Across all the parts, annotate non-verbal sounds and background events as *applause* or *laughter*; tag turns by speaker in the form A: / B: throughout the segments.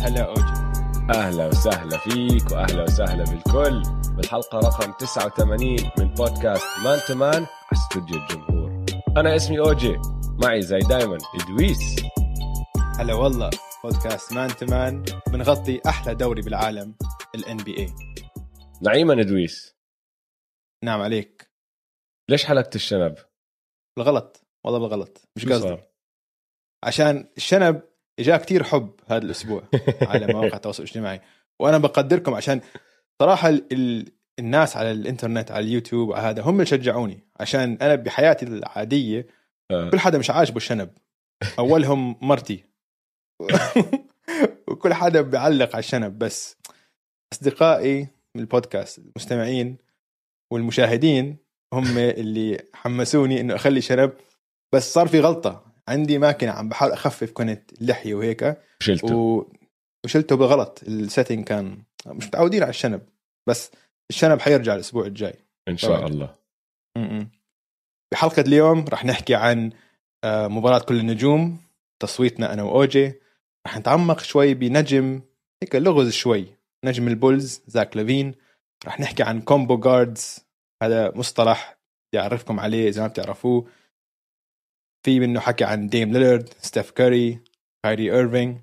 A: هلا
B: اوجي
A: أهلا وسهلا فيك وأهلا وسهلا بالكل بالحلقة رقم 89 من بودكاست مان تو مان على استوديو الجمهور. أنا اسمي اوجي معي زي دايما إدويس.
B: هلا والله بودكاست Man to Man بنغطي أحلى دوري بالعالم ال NBA
A: نعيما إدويس.
B: نعم عليك.
A: ليش حلقت الشنب؟
B: بالغلط والله بالغلط مش قصدي؟ عشان الشنب اجاه كتير حب هذا الأسبوع *laughs* على مواقع التواصل الاجتماعي. وأنا بقدركم عشان صراحة ال... ال... الناس على الإنترنت على اليوتيوب على هذا هم اللي شجعوني. عشان أنا بحياتي العادية
A: آه.
B: كل حدا مش عاجبه الشنب. أولهم مرتي. *laughs* وكل حدا بيعلق على الشنب. بس أصدقائي من البودكاست المستمعين والمشاهدين هم اللي حمسوني إنه أخلي شنب. بس صار في غلطة. عندي ماكينة عم بحاول أخفف كنت اللحيه وهيك.
A: شلته
B: و... وشلته بالغلط ال setting كان مش متعودين على الشنب بس الشنب حيرجع الأسبوع الجاي.
A: إن شاء الله.
B: م-م. بحلقة اليوم رح نحكي عن آه، مباراة كل النجوم تصويتنا أنا وأوجي. رح نتعمق شوي بنجم هيك لغز شوي. نجم البولز زاك لافين. رح نحكي عن combo guards هذا مصطلح بدي أعرفكم عليه إذا ما بتعرفوه. في منه حكي عن ديم ليلرد ستيف كاري كايري إيرفينج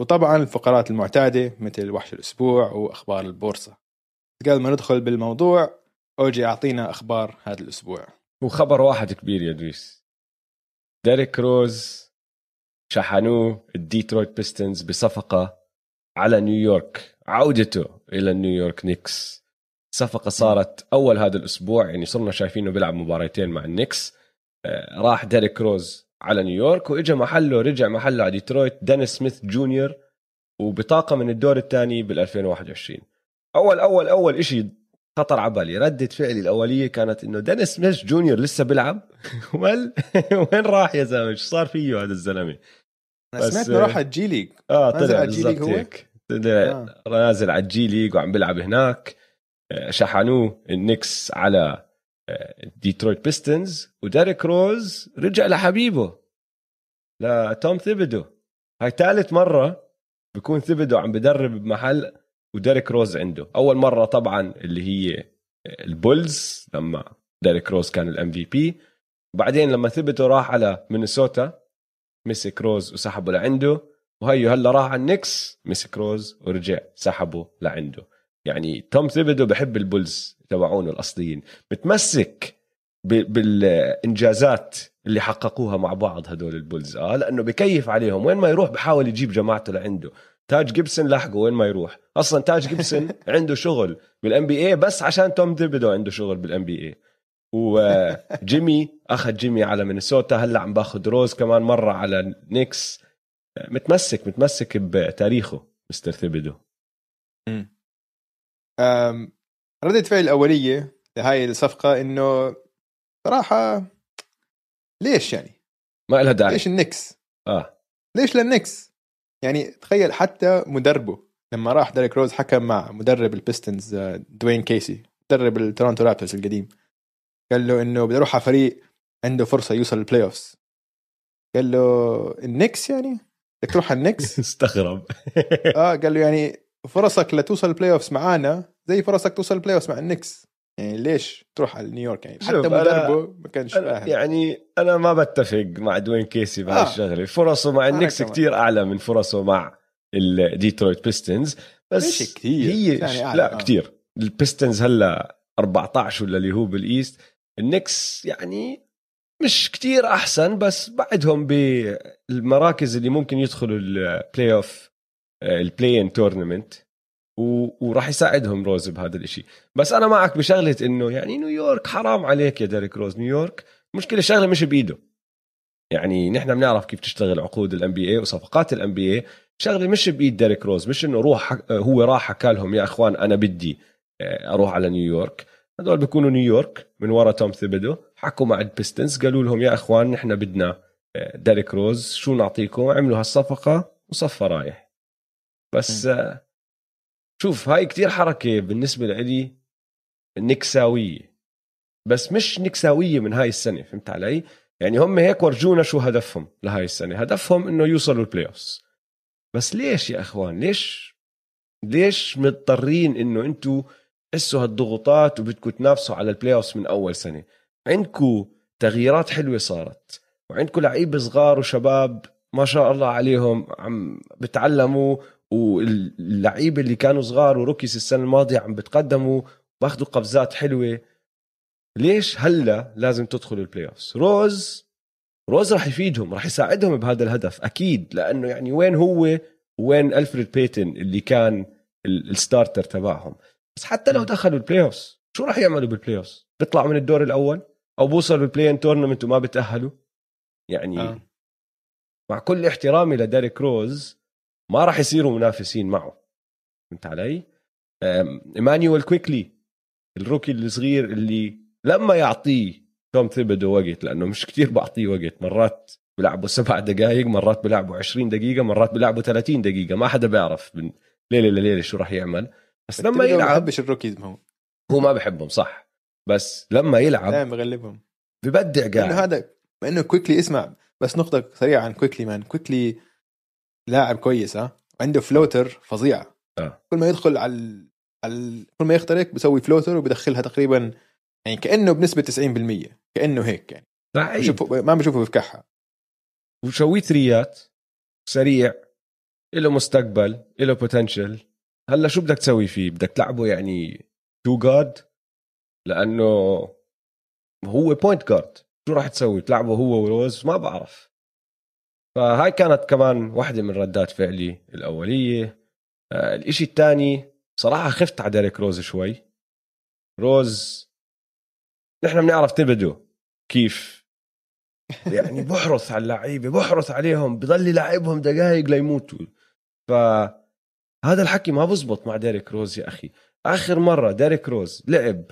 B: وطبعا الفقرات المعتادة مثل وحش الأسبوع وأخبار البورصة. قبل ما ندخل بالموضوع أوجي أعطينا أخبار هذا الأسبوع.
A: وخبر واحد كبير يا دويس. ديريك روز شحنوه الديترويت بيستونز بصفقة على نيويورك عودته إلى نيويورك نيكس. صفقة صارت أول هذا الأسبوع يعني صرنا شايفينه بيلعب مباراتين مع النكس آه، راح ديريك روز على نيويورك وإجا محله رجع محله على ديترويت دينيس سميث جونيور وبطاقة من الدور الثاني بال 2021 أول أول أول إشي خطر على بالي ردة فعلي الأولية كانت إنه دينيس سميث جونيور لسه بيلعب؟ *laughs* وين وين راح يا زلمة؟ شو صار فيه هذا الزلمة؟ بس-
B: سمعت إنه راح على الجي ليج. آه
A: طلع
B: على الجي ليج هو؟
A: هيك. طلع
B: آه.
A: نازل على الجي ليج وعم بيلعب هناك. آه، شحنوه ال Knicks على آه، Detroit Pistons وديريك روز رجع لحبيبه لتوم Thibodeau هاي ثالث مرة بكون Thibodeau عم بدرب بمحل وديريك روز عنده. أول مرة طبعا اللي هي آه، ال Bulls لما ديريك روز كان ال MVP وبعدين لما Thibodeau راح على مينيسوتا مسك روز وسحبه لعنده. وهيو هلا راح على ال Knicks مسك روز ورجع سحبه لعنده. يعني توم Thibodeau بحب ال Bulls تبعونه الأصليين. متمسك بالإنجازات اللي حققوها مع بعض هدول ال Bulls. آه لأنه بكيف عليهم. وين ما يروح بحاول يجيب جماعته لعنده. تاج جيبسون لحقه وين ما يروح. أصلا تاج جيبسون *laughs* عنده شغل بال NBA بس عشان توم Thibodeau عنده شغل بال NBA وجيمي *laughs* أخذ جيمي على مينيسوتا. هلأ عم باخذ روز كمان مرة على Knicks. متمسك متمسك بتاريخه mister Thibodeau
B: أم، ردة فعلي الأولية لهاي الصفقة إنه صراحة ليش يعني؟
A: ما لها داعي.
B: ليش ال
A: Knicks؟ آه.
B: ليش لل Knicks؟ يعني تخيل حتى مدربه لما راح ديريك روز حكى مع مدرب ال Pistons آه، دوين كيسي مدرب ال Toronto Raptors القديم. قال له إنه بدي أروح على فريق عنده فرصة يوصل لل playoffs قال له ال Knicks يعني؟ بدك تروح على ال Knicks؟ *laughs*
A: استغرب.
B: آه قال له يعني فرصك لتوصل ال playoffs معانا زي فرصك توصل ال playoffs مع ال Knicks. يعني ليش تروح على نيويورك يعني؟ حتى مدربه ما كانش فاهم
A: يعني أنا ما بتفق مع دوين كيسي بهاي
B: آه.
A: فرصه مع ال
B: Knicks.
A: كتير أعلى من فرصه مع ال Detroit Pistons
B: بس كتير؟
A: هي
B: يعني
A: لا
B: آه.
A: كتير. ال Pistons هلأ 14 ولا اللي هو بال East ال Knicks يعني مش كتير أحسن بس بعدهم بالمراكز اللي ممكن يدخلوا ال playoff ال play-in tournament وراح يساعدهم روز بهذا الإشي. بس أنا معك بشغلة إنه يعني نيويورك حرام عليك يا ديريك روز. نيويورك مشكلة الشغله مش بإيده. يعني نحن بنعرف كيف تشتغل عقود ال NBA وصفقات ال NBA شغلة مش بإيد ديريك روز. مش إنه روح. هو راح حكى لهم يا إخوان أنا بدي آه، أروح على نيويورك هدول بيكونوا نيويورك من ورا توم Thibodeau. حكوا مع ال Pistons. قالوا لهم يا إخوان نحن بدنا آه، ديريك روز. شو نعطيكم؟ عملوا هالصفقة وصفى رايح. بس آه، شوف هاي كتير حركة بالنسبة لي نكساوية. بس مش نكساوية من هاي السنة فهمت علي؟ يعني هم هيك ورجونا شو هدفهم لهاي السنة. هدفهم إنه يوصلوا ال playoff بس ليش يا إخوان؟ ليش ليش مضطرين إنه أنتم تحسوا هالضغوطات وبدكم تنافسوا على ال playoff من أول سنة؟ عندكم تغييرات حلوة صارت وعندكم لعيبة صغار وشباب ما شاء الله عليهم عم بتعلموا واللعيبة اللي كانوا صغار و rookies السنة الماضية عم بتقدموا باخذوا قفزات حلوة. ليش هلا لازم تدخلوا ال playoff روز روز راح يفيدهم راح يساعدهم بهذا الهدف أكيد. لأنه يعني وين هو وين ألفريد بيتن اللي كان ال starter تبعهم. بس حتى لو دخلوا ال playoff شو راح يعملوا بال playoff بيطلعوا من الدور الأول؟ أو بوصلوا بال play-in tournament وما بتأهلوا؟ يعني آه. مع كل احترامي لديريك روز ما راح يصيروا منافسين معه. فهمت علي؟ ايمانويل كويكلي ال rookie الصغير اللي لما يعطيه توم Thibodeau وقت لأنه مش كتير بعطيه وقت مرات بلعبوا سبع دقائق مرات بلعبوا 20 دقيقة مرات بلعبوا 30 دقيقة ما حدا بيعرف من ليلة لليلة شو راح يعمل. بس لما يلعب ما
B: بحبش ال rookies هو.
A: هو ما بحبهم صح. بس لما يلعب
B: دائما بغلبهم.
A: ببدع قاعد.
B: هذا مع انه كويكلي اسمع بس نقطة سريعة عن كويكلي man. كويكلي لاعب كويس ها؟ عنده floater فظيع.
A: آه.
B: كل ما يدخل على على كل ما يخترق بسوي floater وبدخلها تقريبا يعني كأنه بنسبة 90% كأنه هيك يعني. بشوفه ما بشوفه بفكحها
A: وشوي ثريات سريع له مستقبل له potential هلأ شو بدك تسوي فيه؟ بدك تلعبه يعني two guard لأنه هو point guard شو راح تسوي؟ تلعبه هو وروز ما بعرف. فهاي كانت كمان واحدة من ردات فعلي الأولية. آه الإشي الثاني صراحة خفت على ديريك روز شوي. روز نحن بنعرف تبدو كيف. يعني *laughs* بحرص على اللعيبة بحرص عليهم بضل يلعبهم دقائق ليموتوا. فهذا الحكي ما بزبط مع ديريك روز يا أخي. آخر مرة ديريك روز لعب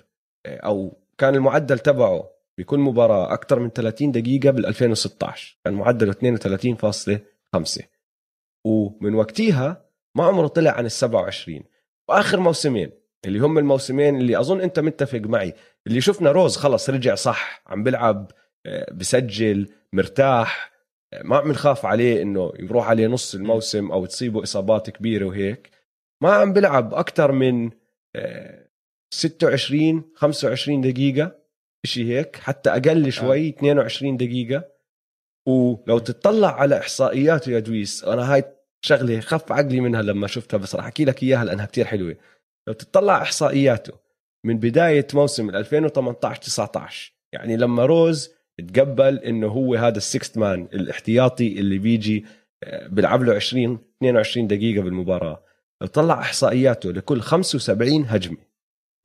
A: أو كان المعدل تبعه بكل مباراة أكثر من 30 دقيقة بال 2016 كان معدله 32.5 ومن وقتها ما عمره طلع عن ال 27 وآخر موسمين اللي هم الموسمين اللي أظن أنت متفق معي اللي شفنا روز خلص رجع صح عم بلعب آه، بسجل مرتاح آه، ما عم نخاف عليه إنه يروح عليه نص الموسم أو تصيبه إصابات كبيرة وهيك. ما عم بلعب أكثر من 26 آه، 25 دقيقة. شيء هيك حتى أقل شوي 22 دقيقة. ولو تطلع على احصائياته يا دويس أنا هاي شغلة خف عقلي منها لما شفتها بس راح أحكي لك إياها لأنها كتير حلوة. لو تطلع إحصائياته من بداية موسم 2018 19 يعني لما روز تقبل إنه هو هذا ال sixth man الاحتياطي اللي بيجي آه، بيلعب له 20 22 دقيقة بالمباراة. لو تطلع إحصائياته لكل 75 هجمة.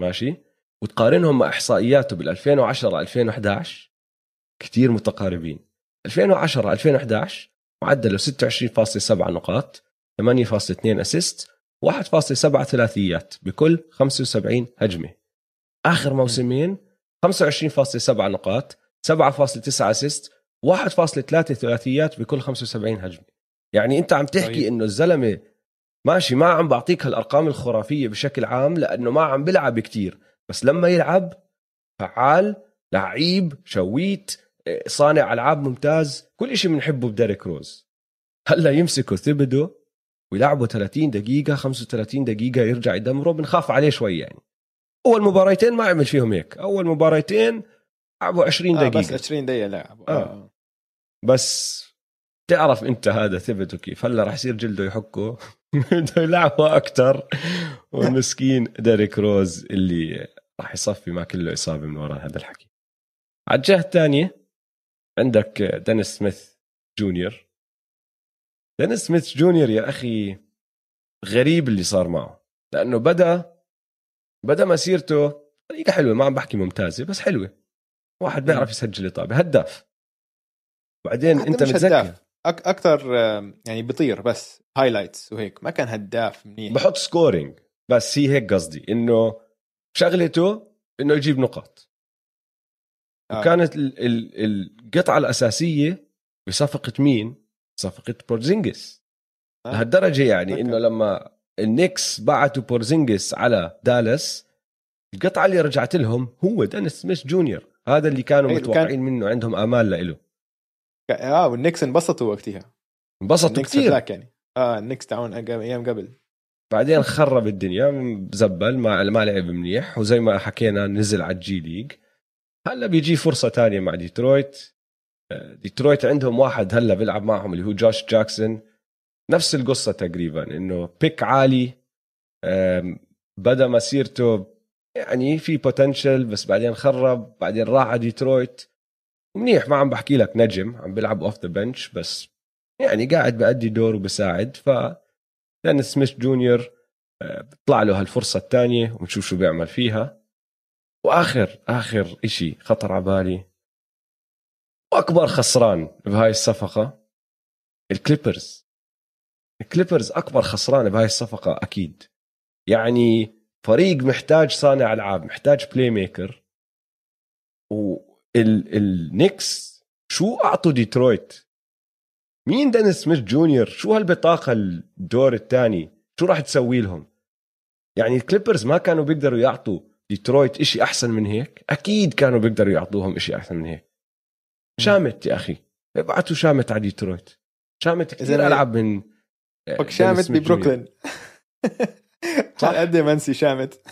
A: ماشي؟ وتقارنهم مع إحصائياته بال 2010 2011 كثير متقاربين. 2010 2011 معدله 26.7 نقاط 8.2 أسيست 1.7 ثلاثيات بكل 75 هجمة. آخر موسمين 25.7 نقاط 7.9 أسيست 1.3 ثلاثيات بكل 75 هجمة. يعني أنت عم تحكي طيب. إنه الزلمة ماشي ما عم بعطيك هالأرقام الخرافية بشكل عام لأنه ما عم بلعب كتير. بس لما يلعب فعال لعيب شويت صانع ألعاب ممتاز كل شيء بنحبه بديريك روز. هلأ يمسكه ثبدو ويلعبه 30 دقيقة 35 دقيقة يرجع يدمره بنخاف عليه شوي يعني. أول مباريتين ما عمل فيهم هيك. أول مباريتين لعبوا 20 دقيقه آه
B: بس 20 دقيقة لعبوا.
A: آه. آه. بس تعرف أنت هذا Thibodeau كيف؟ هلأ راح يصير جلده يحكه. *laughs* بده يلعبه أكثر *laughs* والمسكين ديريك روز اللي راح يصفي ما كله إصابة من وراء هذا الحكي. على الجهة الثانية عندك دينيس سميث جونيور. دينيس سميث جونيور يا أخي غريب اللي صار معه لأنه بدا بدأ مسيرته طريقة حلوة ما عم بحكي ممتازة بس حلوة. واحد بيعرف يسجل اطابه هداف. بعدين أنت متذكر؟
B: أك أكثر يعني بيطير بس highlights وهيك. ما كان هداف منيح.
A: بحط scoring بس هي هيك قصدي إنه شغلته إنه يجيب نقاط آه. وكانت القطعة الأساسية بصفقة مين؟ صفقة بورزينجس آه. لهالدرجة يعني okay. إنه لما النكس بعتوا بورزينجس على دالاس القطعة اللي رجعت لهم هو دينيس سميث جونيور هذا اللي كانوا أيه متوقعين كان... منه عندهم آمال له
B: آه والنكس انبسطوا وقتها
A: انبسطوا كثير
B: يعني آه النكس تاعون أيام قبل
A: بعدين خرب الدنيا زبل ما ما لعب منيح وزي ما حكينا نزل على الجي ليج. هلا بيجي فرصة تانية مع ديترويت. آه، ديترويت عندهم واحد هلا بيلعب معهم اللي هو جوش جاكسون. نفس القصة تقريبا إنه pick عالي بدا مسيرته يعني في potential بس بعدين خرب بعدين راح على ديترويت. منيح ما عم بحكي لك نجم عم بيلعب off the bench بس يعني قاعد بأدي دور وبساعد ف دينيس سميث جونيور آه، بيطلع له هالفرصة الثانية ونشوف شو بيعمل فيها. وآخر آخر إشي خطر على بالي. وأكبر خسران بهاي الصفقة الكليبرز. الكليبرز أكبر خسران بهاي الصفقة أكيد. يعني فريق محتاج صانع ألعاب محتاج playmaker والنكس شو أعطوا ديترويت؟ مين دينيس سميث جونيور؟ شو هالبطاقة الدور الثاني شو راح تسوي لهم؟ يعني الكليبرز ما كانوا بيقدروا يعطوا ديترويت إشي أحسن من هيك؟ أكيد كانوا بيقدروا يعطوهم إشي أحسن من هيك. شامت يا أخي. ابعتوا شامت على ديترويت. شامت كثير
B: زلمة.
A: ألعب من آه،
B: شامت. ببروكلين *laughs*
A: صح.
B: قد إيه منسي شامت. *laughs*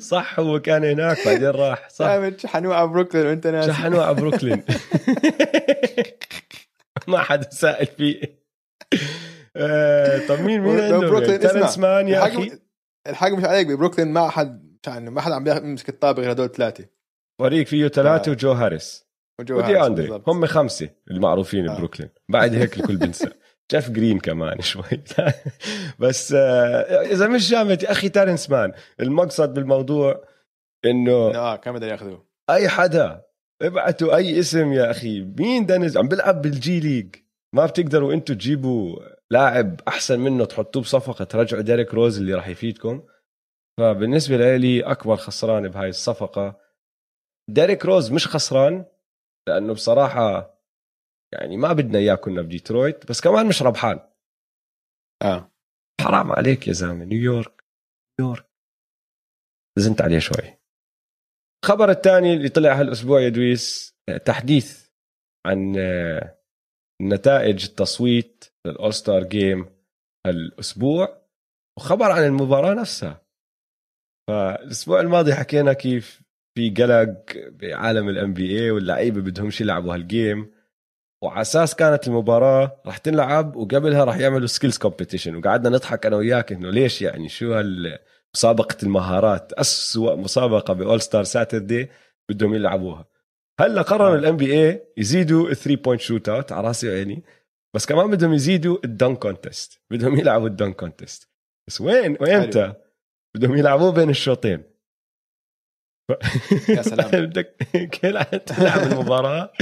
A: صح هو كان هناك بعدين راح. صح.
B: شامت شحنوه على بروكلين وانت ناسي.
A: شحنوه على بروكلين. *laughs* *laughs* ما حدا سائل فيه. آه، طب مين مين عنده
B: اسمع.
A: مان يا أخي.
B: الحق مش عليك ببروكلين ما حد يعني ما حد عم يمسك الطابق غير هدول ثلاثة.
A: فريق فيه ثلاثة
B: آه.
A: وجو هاريس.
B: وجو
A: ودي
B: أندري.
A: هم خمسة المعروفين
B: آه.
A: ببروكلين بعد هيك الكل بنسى *laughs* جيف جرين كمان شوي. *laughs* بس آه، إذا مش جامد يا أخي ترنس مان. المقصد بالموضوع إنه
B: آه كان بدهم ياخذوه؟
A: أي حدا ابعتوا أي اسم يا أخي. مين دينيس عم بيلعب بالجي ليج. ما بتقدروا أنتم تجيبوا لاعب أحسن منه تحطوه بصفقة. ترجعوا ديريك روز اللي راح يفيدكم. فبالنسبة لي أكبر خسران بهاي الصفقة. ديريك روز مش خسران لأنه بصراحة يعني ما بدنا إياه كنا بديترويت بس كمان مش ربحان.
B: آه.
A: حرام عليك يا زلمة. نيويورك نيويورك. زنت عليه شوي. الخبر الثاني اللي طلع هالأسبوع يا دويس تحديث عن آه، نتائج التصويت لل All-Star Game هالأسبوع وخبر عن المباراة نفسها. فالأسبوع الماضي حكينا كيف في قلق بعالم ال NBA واللعيبة بدهمش يلعبوا هال game وعلى أساس كانت المباراة راح تنلعب وقبلها راح يعملوا skills competition وقعدنا نضحك أنا وياك إنه ليش يعني؟ شو هال مسابقة المهارات أسوأ مسابقة ب All-Star Saturday بدهم يلعبوها. هلأ قرروا
B: آه.
A: ال NBA يزيدوا 3 point shootout على راسي وعيني بس كمان بدهم يزيدوا ال dunk contest بدهم يلعبوا ال dunk contest بس وين وامتى بدهم يلعبوه بين الشوطين.
B: يا سلام. *laughs*
A: بدك *laughs* تلعب *laughs* المباراة؟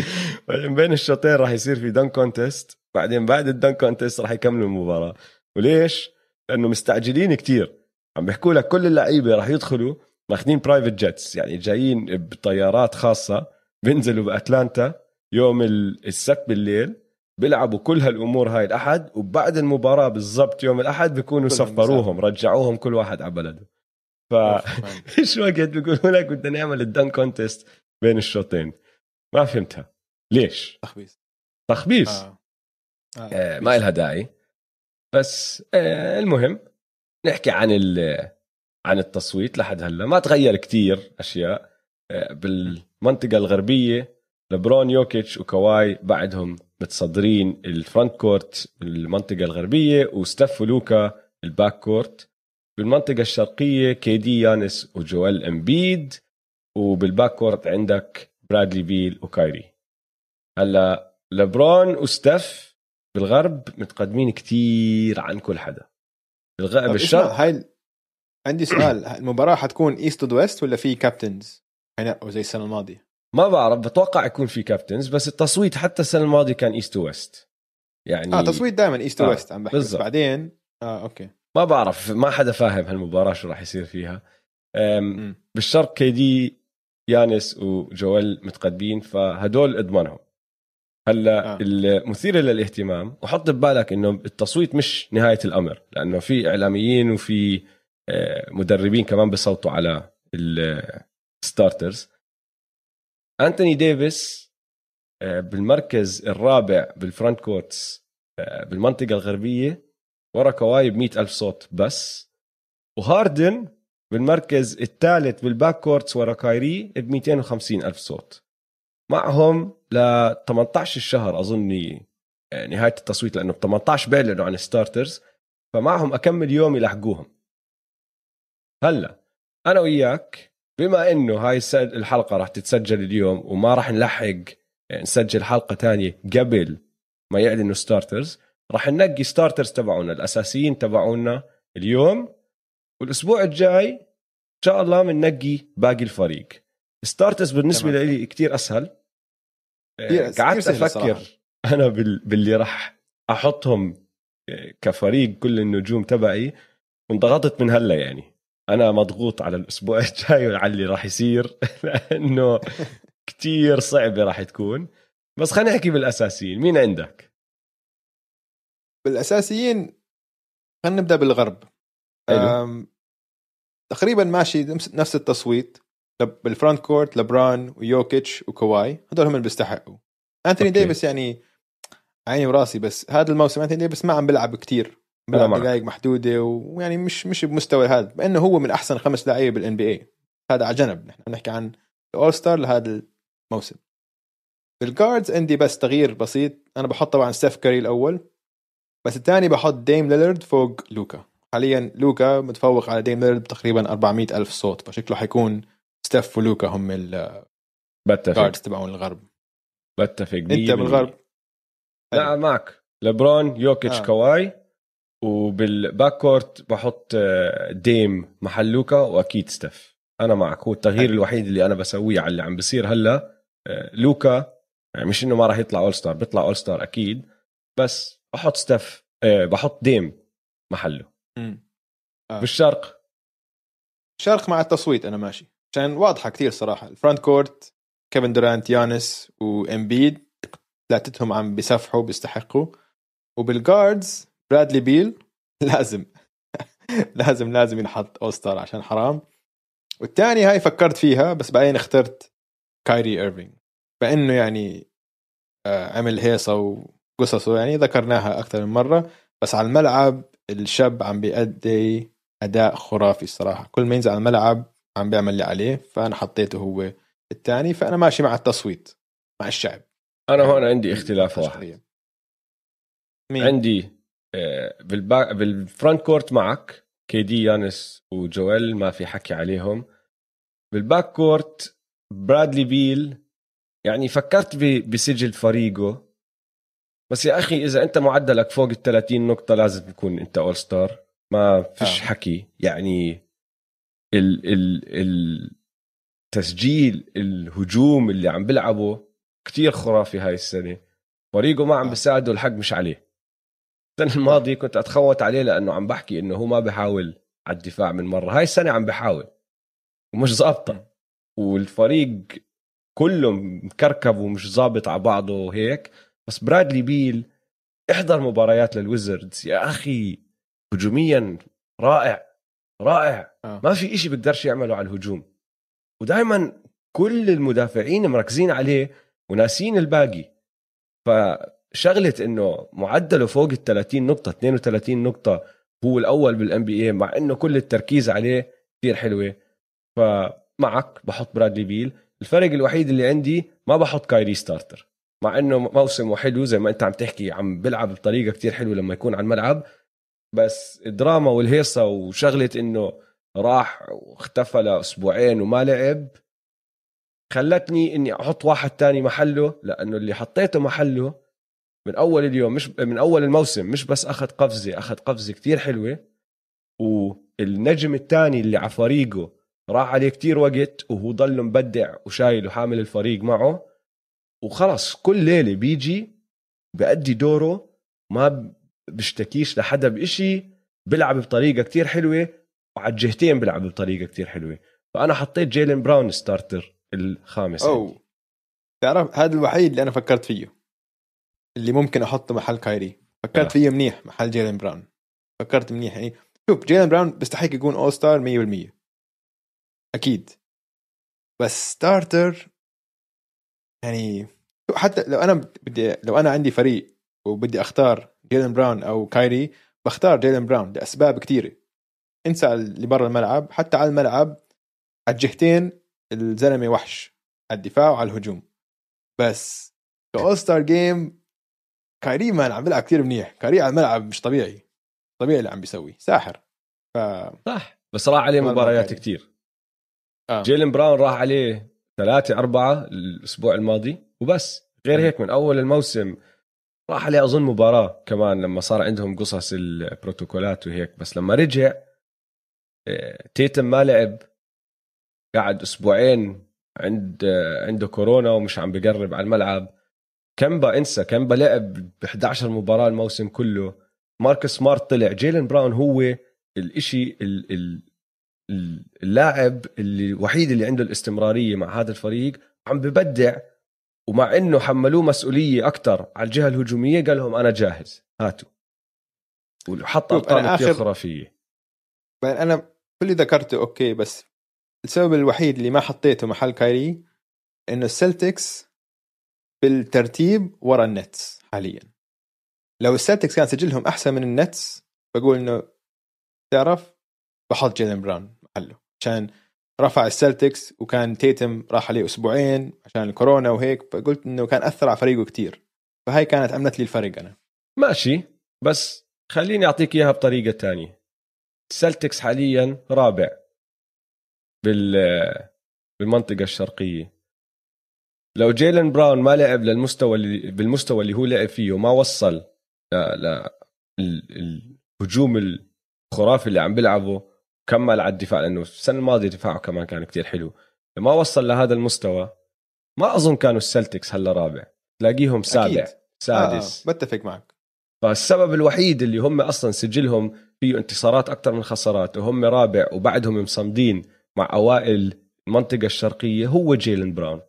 A: بين الشوطين راح يصير في dunk contest بعدين بعد ال dunk contest راح يكملوا المباراة. وليش؟ لأنه مستعجلين كتير. عم بيحكوا لك كل اللعيبة راح يدخلوا ماخذين private jets يعني جايين بطيارات خاصة بينزلوا بأتلانتا يوم ال- السبت بالليل بيلعبوا كل هالأمور هاي الأحد وبعد المباراة بالضبط يوم الأحد بيكونوا سفروهم رجعوهم كل واحد على بلده. ف. *laughs* إيش وقت بيقولوا لك بدنا نعمل الدن كونتست بين الشوطين؟ ما فهمتها. ليش؟
B: تخبيص.
A: تخبيص.
B: آه. آه.
A: آه ما لها داعي. بس آه المهم نحكي عن ال- عن التصويت لحد هلا. ما تغير كتير أشياء. آه بالمنطقة الغربية لبرون يوكيتش وكواي بعدهم متصدرين ال front court بالمنطقة الغربية وستيف ولوكا ال back court. بالمنطقة الشرقية كي دي يانس وجويل إمبيد. وبال back court عندك برادلي بيل وكايري. هلا لبرون وستيف بالغرب متقدمين كتير عن كل حدا. بالشرق
B: اسمع، هاي عندي سؤال *clears throat* المباراة حتكون east ضد west ولا في captains حينقوا زي السنة الماضية؟
A: ما بعرف بتوقع يكون في captains بس التصويت حتى السنة الماضية كان east west يعني
B: آه تصويت دائما east
A: آه،
B: west عم بحكي بس. بعدين؟ آه okay.
A: ما بعرف ما حدا فاهم هالمباراة شو راح يصير فيها. بالشرق كي دي يانس وجويل متقدمين فهدول اضمنهم. هلا
B: آه.
A: المثير للاهتمام وحط ببالك إنه التصويت مش نهاية الأمر لأنه في إعلاميين وفي آه، مدربين كمان بيصوتوا على ال starters. أنتوني ديفيس آه، بالمركز الرابع بال front courts آه، بالمنطقة الغربية ورا كواي ب ألف صوت بس. وهاردن بالمركز الثالث بال back courts ورا كايري ب 250 ألف صوت. معهم ل 18 الشهر أظني آه، نهاية التصويت لأنه ب 18 بيعلنوا عن starters فمعهم أكمل يوم يلحقوهم. هلأ أنا وياك بما إنه هاي الحلقة راح تتسجل اليوم وما راح نلحق نسجل حلقة تانية قبل ما يعلنوا starters راح ننقي starters تبعونا الأساسيين تبعونا اليوم والأسبوع الجاي إن شاء الله بننقي باقي الفريق. starters بالنسبة لي كتير أسهل. قعدت أفكر أنا باللي راح أحطهم كفريق كل النجوم تبعي وانضغطت من هلا يعني. أنا مضغوط على الأسبوع *laughs* الجاي وعلى اللي راح يصير لأنه كتير صعبة راح تكون. بس خلينا نحكي بالأساسيين مين عندك؟
B: بالأساسيين خلينا نبدأ بالغرب. تقريبا ماشي نفس التصويت. بال front court لبرون ويوكيتش وكواي. هدول هم اللي بيستحقوا. أنتوني ديفيس يعني عيني وراسي بس هذا الموسم أنتوني ديفيس ما عم بيلعب كثير بيلعب دقائق محدودة ويعني مش مش بمستوى هذا بانه هو من أحسن خمس لعيبة بال NBA هذا على جنب. نحن بنحكي عن ال all star لهذا الموسم. بال guards عندي بس تغيير بسيط. أنا بحط طبعا ستيف كاري الأول. بس الثاني بحط ديم ليلرد فوق لوكا. حاليا لوكا متفوق على ديم ليلرد تقريبا 400 ألف صوت فشكله حيكون ستيف ولوكا هم
A: بتفق.
B: تبعون الغرب.
A: بتفق.
B: انت بالغرب.
A: لا معك. لبرون يوكيتش آه. كواي وبال back court بحط آه، ديم محل لوكا وأكيد ستيف. أنا معك. هو التغيير أي. الوحيد اللي أنا بسويه على اللي عم بصير هلأ آه، لوكا. يعني مش إنه ما راح يطلع all star بيطلع all star أكيد. بس بحط ستيف آه، بحط ديم محله. آه. بالشرق.
B: الشرق مع التصويت أنا ماشي. عشان واضحة كثير صراحة. ال front court كيفن دورانت يانيس وإمبيد ثلاثتهم عم بيستحقوا بيستحقوا وبال guards برادلي بيل *laughs* لازم لازم لازم ينحط all star عشان حرام. والثاني هاي فكرت فيها بس بعدين اخترت كايري ايرفينج فانه يعني آه، عمل هيصة وقصصه يعني ذكرناها أكثر من مرة. بس على الملعب الشاب عم بيأدي أداء خرافي الصراحه كل ما ينزل على الملعب عم بيعمل اللي عليه فأنا حطيته هو الثاني فأنا ماشي مع التصويت مع الشعب.
A: أنا هون عندي اختلاف واحد. مين؟ عندي بال back بال front court معك كي دي يانيس وجويل ما في حكي عليهم. بال back court برادلي بيل. يعني فكرت بسجل فريقه. بس يا أخي إذا أنت معدلك فوق ال 30 نقطة لازم تكون أنت اول ستار ما فيش آه. حكي. يعني ال ال التسجيل الهجوم اللي عم بيلعبه كتير خرافي هاي السنة. فريقه ما عم. بيساعده الحق مش عليه. السنة الماضية كنت أتخوت عليه لأنه عم بحكي إنه هو ما بحاول على الدفاع من مرة. هاي السنة عم بحاول ومش ظابطة. والفريق كله مكركب ومش ظابط على بعضه وهيك بس برادلي بيل احضر مباريات للويزردز. يا أخي هجوميا رائع. رائع. آه. ما في إشي بيقدرش يعمله على الهجوم. ودائما كل المدافعين مركزين عليه وناسين الباقي. ف شغله إنه معدله فوق ال 30 نقطه 32 نقطة هو الأول بال NBA مع إنه كل التركيز عليه كثير حلوة. فمعك بحط برادلي بيل. الفرق الوحيد اللي عندي ما بحط كايري starter مع إنه موسمه حلو زي ما أنت عم تحكي عم بيلعب بطريقة كتير حلوة لما يكون على الملعب. بس الدراما والهيصة وشغلة إنه راح واختفى لأسبوعين وما لعب خلتني إني أحط واحد تاني محله لأنه اللي حطيته محله من أول اليوم مش من أول الموسم مش بس أخذ قفزة أخذ قفزة كتير حلوة. والنجم الثاني اللي على فريقه راح عليه كتير وقت وهو ضل مبدع وشايل وحامل الفريق معه. وخلص كل ليلة بيجي بأدي دوره ما بشتكيش لحدا بإشي بيلعب بطريقة كتير حلوة وعلى الجهتين بيلعب بطريقة كتير حلوة. فأنا حطيت جيلين براون starter الخامس
B: أو تعرف هذا الوحيد اللي أنا فكرت فيه اللي ممكن أحطه محل كايري. فكرت آه. فيه منيح محل جيلين براون. فكرت منيح يعني شوف جيلين براون بيستحق يكون all star 100% أكيد. بس starter يعني حتى لو أنا بدي لو أنا عندي فريق وبدي أختار جيلن براون أو كايري بختار جيلن براون لأسباب كثيره انسى اللي برا الملعب حتى على الملعب على الجهتين الزلمة وحش على الدفاع وعلى الهجوم. بس ك all star game كايري مان عم بيلعب كثير منيح. كايري على الملعب مش طبيعي. طبيعي اللي عم بيسوي. ساحر. ف
A: صح. بس راح عليه
B: ما
A: مباريات. كتير.
B: آه.
A: جيلن براون راح عليه ثلاثة أربعة الأسبوع الماضي وبس. غير
B: مم.
A: هيك من أول الموسم راح عليه أظن مباراة كمان لما صار عندهم قصص البروتوكولات وهيك بس لما رجع آه، تيتوم ما لعب. قعد أسبوعين عند آه، عنده كورونا ومش عم بقرب على الملعب. كيمبا انسى كيمبا لعب ب 11 مباراة الموسم كله. ماركوس سمارت طلع. جيلن براون هو الإشي ال ال ال- اللاعب الوحيد اللي عنده الاستمرارية مع هذا الفريق. عم ببدع ومع إنه حملوه مسؤولية أكثر على الجهة الهجومية قال لهم أنا جاهز هاتوا. وحط أرقام كثير خرافية
B: أنا كل اللي ذكرته okay بس السبب الوحيد اللي ما حطيته محل كايري إنه السلتكس بالترتيب ورا النتس حاليا. لو السلتكس كان سجلهم أحسن من النتس بقول إنه تعرف بحط جيلن براون محله عشان رفع السلتكس وكان تيتوم راح عليه أسبوعين عشان الكورونا وهيك فقلت إنه كان أثر على فريقه كتير. فهاي كانت عملت لي الفرق أنا.
A: ماشي بس خليني أعطيك إياها بطريقة تانية. السلتكس حاليا رابع بال بالمنطقة الشرقية. لو جيلن براون ما لعب للمستوى اللي بالمستوى اللي هو لعب فيه وما وصل ل... ل... ال- الهجوم الخرافي اللي عم بيلعبه كمل على الدفاع لأنه السنة الماضية دفاعه كمان كان كتير حلو. لما وصل لهذا المستوى ما أظن كانوا السلتكس هلا رابع. تلاقيهم سابع
B: أكيد.
A: سادس.
B: آه بتفق معك.
A: فالسبب الوحيد اللي هم أصلا سجلهم فيه انتصارات أكثر من خسارات وهم رابع وبعدهم مصمدين مع أوائل المنطقة الشرقية هو جيلن براون.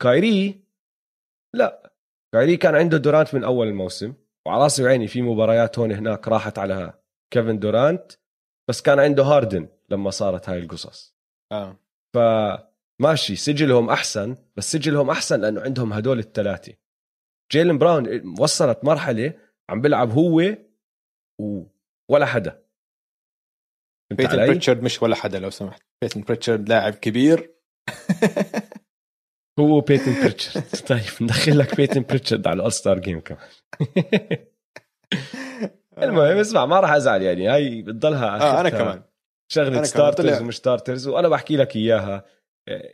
A: كايري لا. كايري كان عنده دورانت من أول الموسم وعلى رأسي وعيني في مباريات هون هناك راحت على كيفن دورانت. بس كان عنده هاردن لما صارت هاي القصص.
B: آه.
A: فماشي سجلهم أحسن بس سجلهم أحسن لأنه عندهم هدول الثلاثة. جيلن براون وصلت مرحلة عم بيلعب هو و... ولا حدا.
B: بيتن؟ بريتشارد مش ولا حدا لو سمحت. بيتن بريتشارد لاعب كبير. *laughs*
A: هو بيتن بريتشارد. طيب ندخل لك بيتن بريتشارد على ال All-Star game كمان. *laughs* المهم اسمع ما راح أزعل يعني. هاي بتضلها آه
B: أنا كمان.
A: شغلة
B: starters
A: ومش starters وأنا بحكي لك إياها.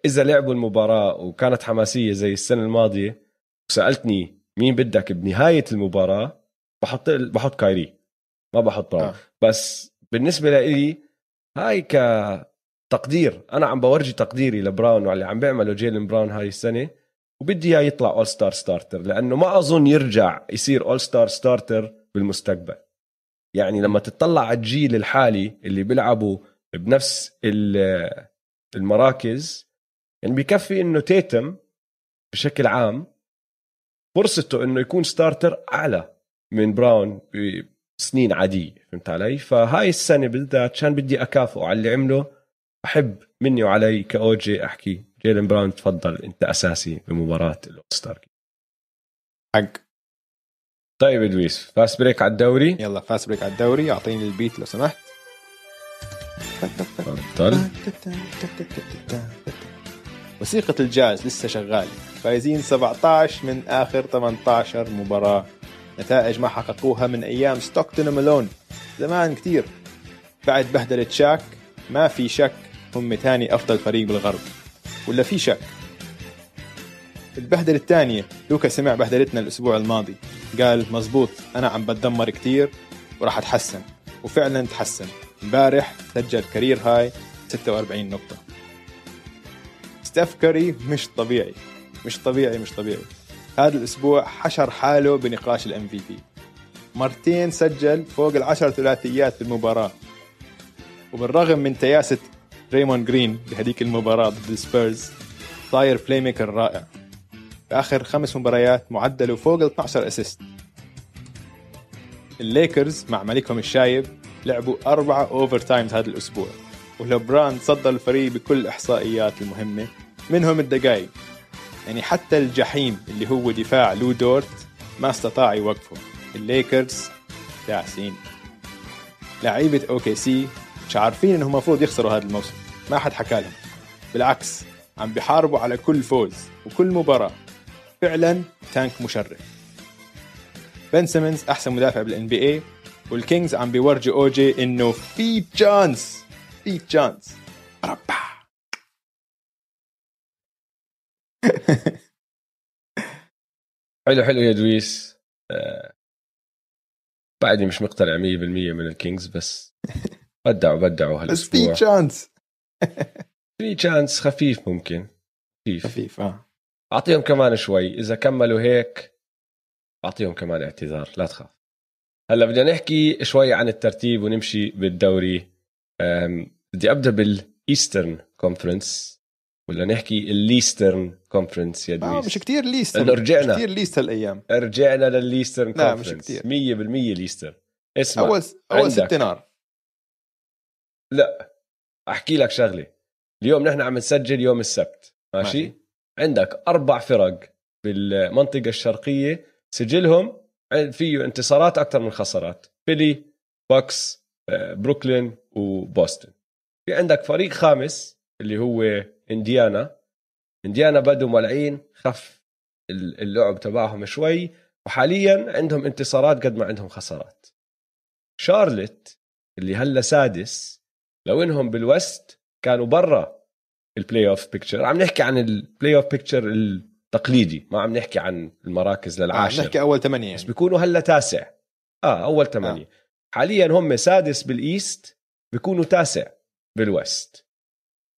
A: إذا لعبوا المباراة وكانت حماسية زي السنة الماضية وسألتني مين بدك بنهاية المباراة بحط بحط كايري. ما بحط براون
B: آه.
A: بس بالنسبة لي هاي كتقدير. أنا عم بورجي تقديري لبراون وعلى اللي عم بيعمله جيلن براون هاي السنة وبدي إياه يطلع All-Star starter لأنه ما أظن يرجع يصير All-Star starter بالمستقبل. يعني لما تطلع على الجيل الحالي اللي بيلعبوا بنفس ال- المراكز يعني بكفي إنه تيتم بشكل عام فرصته إنه يكون starter أعلى من براون بسنين عادية فهمت علي؟ فهاي السنة بالذات عشان بدي أكافئه على اللي عمله حب مني وعلي ك OG أحكي جيلن براون تفضل أنت أساسي بمباراة ال All-Star
B: حق
A: طيب دويس fast break على الدوري.
B: يلا fast break على الدوري. أعطيني ال beat لو سمحت.
A: تفضل.
B: موسيقة الجاز لسه شغالة. فايزين 17 من آخر 18 مباراة. نتائج ما حققوها من أيام ستوكتون ومالون زمان كتير. بعد بهدلة شاك ما في شك هم تاني أفضل فريق بالغرب. ولا في شك؟ البهدلة الثانية. لوكا سمع بهدلتنا الأسبوع الماضي. قال مزبوط أنا عم بتدمر كتير وراح أتحسن. وفعلا تحسن. امبارح سجل career high 46 نقطة. ستيف كاري مش طبيعي. مش طبيعي مش طبيعي. هذا الأسبوع حشر حاله بنقاش ال MVP. مرتين سجل فوق العشر ثلاثيات بالمباراة. وبالرغم من تياسة دريمون جرين بهذيك المباراة ضد السبيرز صاير playmaker رائع. آخر خمس مباريات معدله فوق ال 12 assist الليكرز مع ملكهم الشايب لعبوا أربعة overtimes هذا الأسبوع ولبران تصدر الفريق بكل الإحصائيات المهمة منهم الدقائق يعني حتى الجحيم اللي هو دفاع لو دورت ما استطاع يوقفه. الليكرز داعسين لعيبة OKC مش عارفين إنهم المفروض يخسروا هذا الموسم. ما حد حكى لهم بالعكس عم بيحاربوا على كل فوز وكل مباراة. فعلا tank مشرف. بن سيمنز أحسن مدافع بال NBA والكينجز عم بيورجوا OG إنه في chance في chance ربع. *laughs*
A: حلو حلو يا دويس. آه، بعدني مش مقتنع 100% من الكينجز بس *laughs* بدعوا بدعوا
B: بس في
A: هالأسبوع.
B: chance *laughs*
A: في chance خفيف ممكن. خفيف.
B: خفيف آه.
A: أعطيهم كمان شوي. إذا كملوا هيك أعطيهم كمان اعتذار لا تخاف. هلأ بدنا نحكي شوي عن الترتيب ونمشي بالدوري. بدي أبدأ بال Eastern Conference. ولا نحكي ال Leastern Conference يا
B: آه
A: دويس
B: مش كتير least
A: لأنه رجعنا.
B: كتير least هالايام
A: رجعنا لل Leastern
B: لا، مش كتير.
A: 100% Leastern. اسمع.
B: أول أول
A: عندك.
B: استنى.
A: لا أحكي لك شغلة. اليوم نحن عم نسجل يوم السبت. ماشي,
B: ماشي.
A: عندك أربع فرق بالمنطقة الشرقية سجلهم فيه انتصارات أكثر من خسارات. فيلي بوكس آه، بروكلين وبوسطن في عندك فريق خامس اللي هو إنديانا. إنديانا بدوا مولعين خف اللعب تبعهم شوي وحاليا عندهم انتصارات قد ما عندهم خسارات. شارلت اللي هلا سادس لو إنهم بال West كانوا برا ال playoff picture عم نحكي عن ال playoff picture التقليدي ما عم نحكي عن المراكز
B: آه
A: للعاشر.
B: نحكي أول ثمانية
A: بس
B: يعني.
A: بيكونوا هلا تاسع. آه أول ثمانية. آه. حاليا هم سادس بال East بيكونوا تاسع بال West.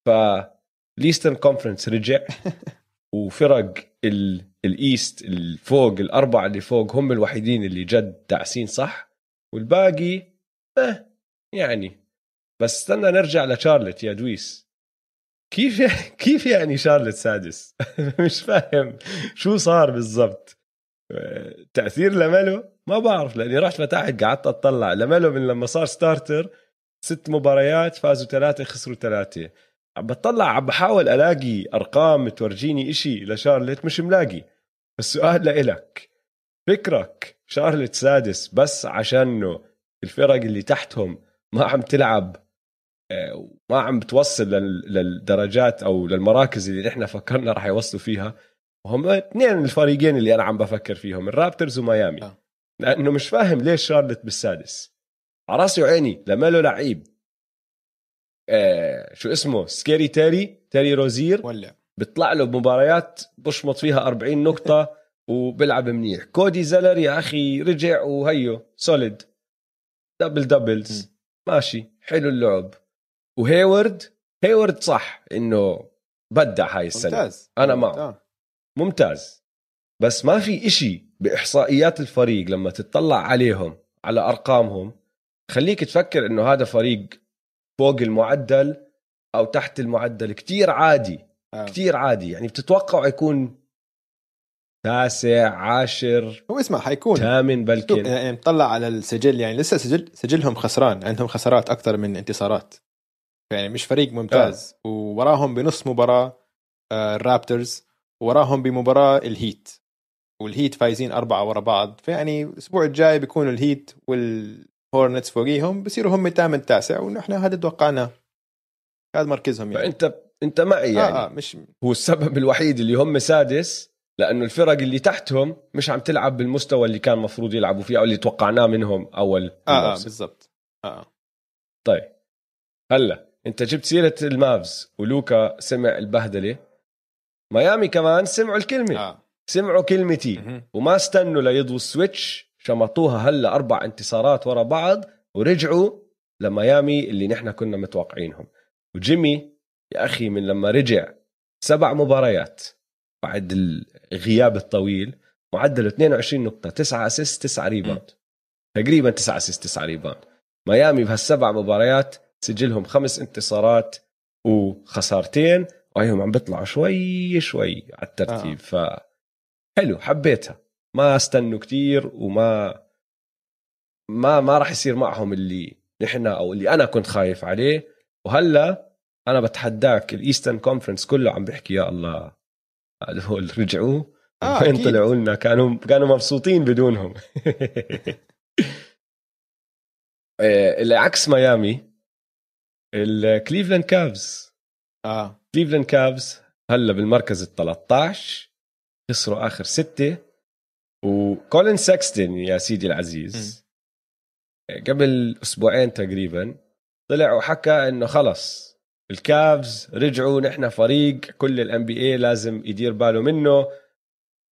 A: فال Leastern Conference رجع *laughs* وفرق ال... ال East الفوق الأربعة اللي فوق هم الوحيدين اللي جد داعسين صح. والباقي إيه, يعني. بس استنى نرجع لشارلت يا دويس. كيف *laughs* كيف يعني شارلت سادس *laughs* مش فاهم. شو صار بالضبط؟ تأثير لميلو؟ ما بعرف لأني رحت فتحت قعدت أطلع. لميلو من لما صار ستارتر ست مباريات فازوا ثلاثة خسروا ثلاثة. عم بطلع عم بحاول ألاقي أرقام تورجيني إشي لشارلت مش ملاقي. السؤال لإلك. فكرك شارلت سادس بس عشانه الفرق اللي تحتهم ما عم تلعب آه، ما عم بتوصل لل- للدرجات أو للمراكز اللي نحن فكرنا راح يوصلوا فيها. وهم اثنين الفريقين اللي أنا عم بفكر فيهم ال Raptors وميامي.
B: آه.
A: لأنه مش فاهم ليش شارلت بالسادس. على راسي وعيني لماله لعيب آه شو اسمه Scary Terry تيري روزير
B: ولا
A: بيطلع له بمباريات بشمط فيها 40 نقطة *laughs* وبيلعب منيح. كودي زلر يا أخي رجع وهيو solid double doubles ماشي. حلو اللعب. وهيورد هيورد صح إنه بدع هاي السنة.
B: ممتاز.
A: أنا معه.
B: آه.
A: ممتاز. بس ما في إشي بإحصائيات الفريق لما تطلع عليهم على أرقامهم خليك تفكر إنه هذا فريق فوق المعدل أو تحت المعدل. كتير عادي.
B: آه.
A: كتير عادي. يعني بتتوقع يكون تاسع عاشر
B: هو اسمع حيكون.
A: ثامن بلكن
B: يعني مطلع على السجل يعني لسه سجل سجلهم خسران. عندهم خسارات أكثر من انتصارات. يعني مش فريق ممتاز. آه. ووراهم بنص مباراة آه ال Raptors وراهم بمباراة ال Heat. وال Heat فايزين أربعة ورا بعض. فيعني الأسبوع الجاي بيكونوا ال Heat وال Hornets فوقيهم. بصيروا هم الثامن تاسع ونحن هذا توقعناه هذا مركزهم يعني.
A: فانت أنت معي يعني.
B: آه آه مش
A: هو السبب الوحيد اللي هم سادس لأنه الفرق اللي تحتهم مش عم تلعب بالمستوى اللي كان مفروض يلعبوا فيه أو اللي توقعناه منهم
B: أول آه
A: الموسم.
B: بالضبط. آه.
A: طيب. هلا. انت جبت سيرة المافز ولوكا سمع البهدلة. ميامي كمان سمعوا الكلمة. آه. سمعوا كلمتي.
B: مهم.
A: وما استنوا ليضوا السويتش شمطوها هلا أربع انتصارات ورا بعض ورجعوا لميامي اللي نحن كنا متوقعينهم. وجيمي يا أخي من لما رجع سبع مباريات بعد الغياب الطويل معدله 22 نقطة 9 assist 9 rebound تقريبا 9 assist 9 rebound ميامي بهالسبع مباريات سجلهم خمس انتصارات وخسارتين وهيهم عم بيطلعوا شوي شوي على الترتيب. آه. ف حلو حبيتها. ما استنوا كتير وما ما ما راح يصير معهم اللي نحن أو اللي أنا كنت خايف عليه. وهلا أنا بتحداك ال Eastern Conference كله عم بيحكي يا الله هذول رجعوا
B: آه
A: وين. طلعوا لنا؟ كانوا كانوا مبسوطين بدونهم. *laughs* *laughs* إيه، اللي عكس ميامي. ال Cleveland
B: Cavs.
A: آه. Cleveland Cavs هلا بالمركز ال 13 خسروا آخر ستة. وكولين ساكستن يا سيدي العزيز. قبل أسبوعين تقريبا طلع وحكى إنه خلص. ال Cavs رجعوا نحن فريق كل ال NBA لازم يدير باله منه.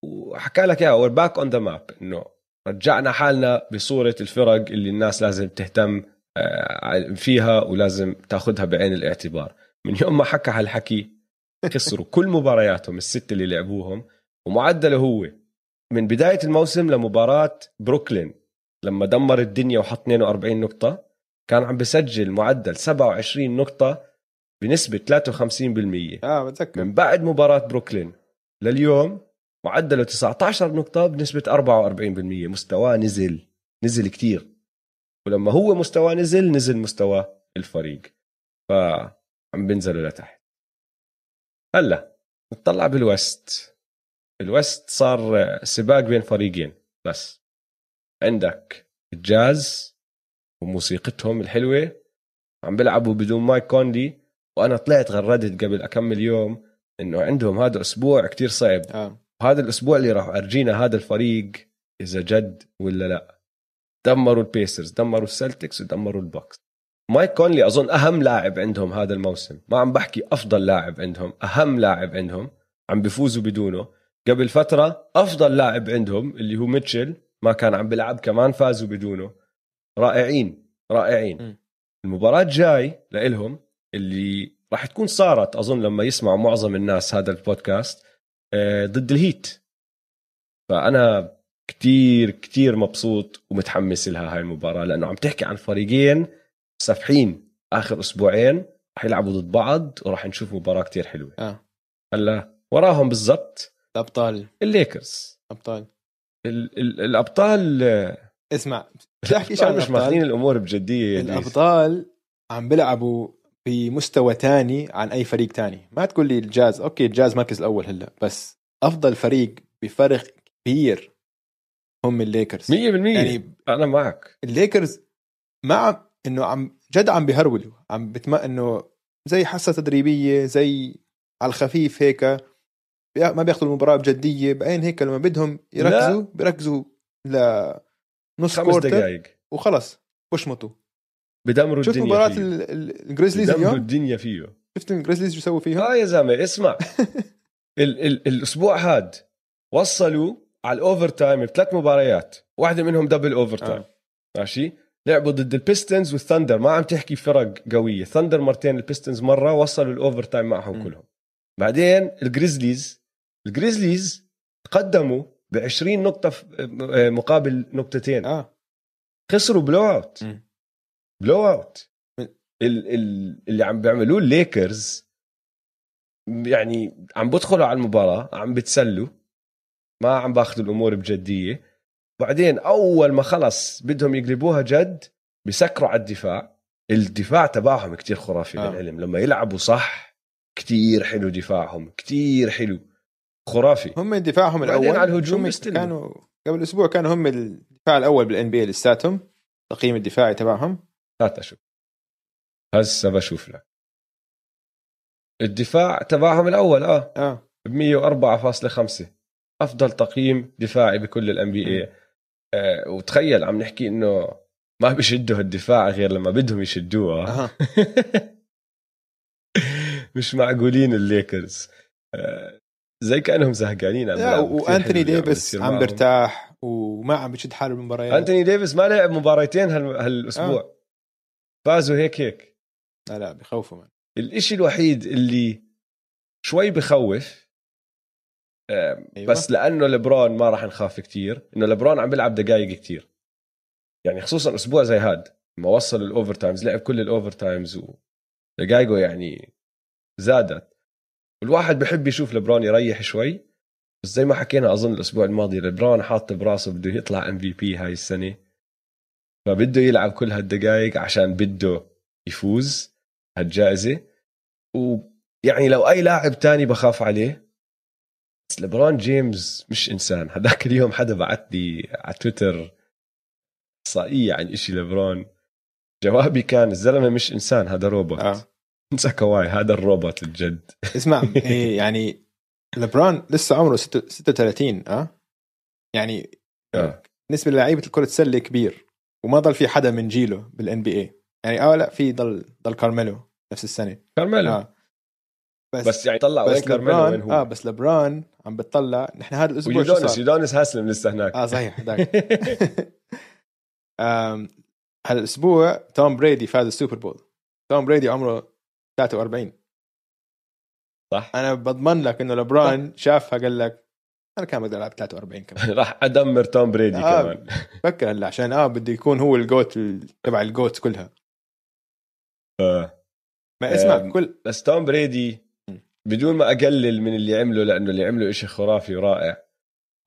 A: وحكى لك إياها we're back on the map إنه رجعنا حالنا بصورة الفرق اللي الناس لازم تهتم فيها ولازم تاخذها بعين الاعتبار. من يوم ما حكى هالحكي خسروا كل مبارياتهم الست اللي لعبوهم ومعدله هو. من بداية الموسم لمباراة بروكلين لما دمر الدنيا وحط 42 نقطة كان عم بسجل معدل 27 نقطة بنسبة 53%
B: آه بتذكر.
A: من بعد مباراة بروكلين لليوم معدله 19 نقطة بنسبة 44% مستواه نزل نزل كتير. ولما هو مستواه نزل نزل مستوى الفريق. فعم بينزلوا لتحت. هلا نطلع بالوست. الوست صار سباق بين فريقين بس. عندك الجاز وموسيقتهم الحلوة. عم بيلعبوا بدون مايك كونلي. وأنا طلعت غردت قبل أكمل يوم إنه عندهم هذا أسبوع كتير صعب.
B: آه.
A: هذا الأسبوع اللي راح أرجينا هذا الفريق إذا جد ولا لا. دمروا ال Pacers دمروا ال Celtics ودمروا ال Bucks. مايك كونلي أظن أهم لاعب عندهم هذا الموسم. ما عم بحكي أفضل لاعب عندهم أهم لاعب عندهم. عم بيفوزوا بدونه. قبل فترة أفضل لاعب عندهم اللي هو ميتشل ما كان عم بيلعب كمان فازوا بدونه. رائعين رائعين.
B: م.
A: المباراة الجاي لإلهم اللي راح تكون صارت أظن لما يسمعوا معظم الناس هذا البودكاست آه، ضد الهيت. فأنا كتير كتير مبسوط ومتحمس لها هاي المباراة لأنه عم تحكي عن فريقين سافحين آخر أسبوعين رح يلعبوا ضد بعض وراح نشوف مباراة كتير حلوة.
B: آه.
A: هلأ وراهم بالضبط
B: الأبطال.
A: الليكرز.
B: ابطال
A: ال- ال- الأبطال آه،
B: اسمع *laughs* بدي أحكي شيء عن
A: مش ماخذين
B: الابطال
A: الأمور بجدية يا إدريس.
B: الأبطال عم بيلعبوا بمستوى تاني عن أي فريق تاني. ما تقول لي ال Jazz okay ال Jazz مركز الأول هلأ بس أفضل فريق بفرق كبير هم الليكرز.
A: 100%
B: يعني
A: أنا معك.
B: الليكرز مع إنه عم جد عم بيهرولوا عم بتم إنه زي حصة تدريبية زي على الخفيف هيك ما بياخذوا المباراة بجدية بعدين هيك لما بدهم يركزوا بيركزوا لنص
A: خمس دقائق
B: وخلص بشمطوا.
A: بدمروا
B: شفت
A: الدنيا.
B: ال- ال- Grizzlies
A: بدمروا
B: اليوم؟
A: الدنيا فيه.
B: شفت ال Grizzlies شو سووا فيها
A: آه يا زلمة اسمع. *laughs* ال ال الأسبوع هاد وصلوا على ال overtime بثلاث مباريات. واحدة منهم double overtime
B: آه.
A: ماشي؟ لعبوا ضد ال Pistons وال Thunder ما عم تحكي فرق قوية. Thunder مرتين ال Pistons مرة وصلوا ال overtime معهم
B: م.
A: كلهم. بعدين ال Grizzlies ال Grizzlies تقدموا ب 20 نقطه آه، مقابل نقطتين.
B: آه.
A: خسروا
B: blowout.
A: بلو اوت
B: م.
A: ال- ال- اللي عم بيعملوه الليكرز يعني عم بدخلوا على المباراة عم بتسلوا. ما عم باخذوا الأمور بجدية. بعدين أول ما خلص بدهم يقلبوها جد بسكروا على الدفاع. الدفاع تبعهم كتير خرافي
B: آه.
A: بالعلم لما يلعبوا صح كتير حلو دفاعهم كتير حلو. خرافي.
B: هم دفاعهم الأول.
A: على الهجوم.
B: كانوا قبل أسبوع كانوا هم الدفاع الأول بالان بي لساتهم. التقييم الدفاعي تبعهم.
A: هات أشوف. هسه بشوف لك. الدفاع تبعهم الأول آه.
B: آه.
A: ب 104.5 أفضل تقييم دفاعي بكل ال NBA وتخيل عم نحكي إنه ما بيشدوا الدفاع غير لما بدهم يشدوها. *laughs* مش معقولين الليكرز. آه، زي كأنهم زهقانين عم
B: لا
A: وأنتوني
B: ديفيس عم. برتاح وما عم بشد حاله بالمباريات
A: أنتوني ديفيس ما لعب مباراتين هال- هالأسبوع.
B: آه.
A: فازوا هيك هيك.
B: لا لا بخوفوا من
A: الإشي الوحيد اللي شوي بخوف آه،
B: أيوة.
A: بس لأنه لبرون ما راح نخاف كتير إنه لبرون عم بيلعب دقائق كتير. يعني خصوصا أسبوع زي هاد ما وصل ال overtimes لعب كل ال overtimes ودقائقه يعني زادت. والواحد بحب يشوف لبرون يريح شوي. بس زي ما حكينا أظن الأسبوع الماضي لبرون حاط براسه بده يطلع MVP هاي السنة. فبده يلعب كل هالدقائق عشان بده يفوز هالجائزة. ويعني لو أي لاعب تاني بخاف عليه بس لبرون جيمس مش إنسان. هذاك اليوم حدا بعت لي على تويتر إحصائية عن إشي لبرون جوابي كان الزلمة مش إنسان هذا روبوت.
B: آه.
A: انسى كواي هذا الروبوت الجد. *laughs*
B: اسمع إيه يعني لبرون لسه عمره 36 آه؟ يعني
A: آه.
B: بالنسبة للعيبة الكرة السله كبير وما ضل في حدا من جيله بال NBA يعني آه لا في ضل ضل كارميلو نفس السنة.
A: كارميلو.
B: آه.
A: بس, بس يعني طلع وين
B: بس
A: كارميلو وين
B: لبران
A: هو.
B: آه بس لبران عم بتطلع. نحن هذا الأسبوع
A: ويودونس
B: صار؟
A: يودونس هاسلم لسه هناك.
B: آه صحيح هذاك *laughs* *laughs* هذا الأسبوع توم بريدي فاز ال Super Bowl. توم بريدي عمره 43
A: صح.
B: أنا بضمن لك إنه لبران شافها قال لك أنا كان بقدر ألعب 43 كمان. *laughs*
A: راح أدمر توم بريدي
B: آه.
A: كمان.
B: فكر هلا عشان آه بده يكون هو ال GOAT ال- تبع ال GOAT كلها.
A: آه.
B: ما اسمع كل
A: بس توم بريدي. بدون ما أقلل من اللي عمله لأنه اللي عمله إشي خرافي ورائع.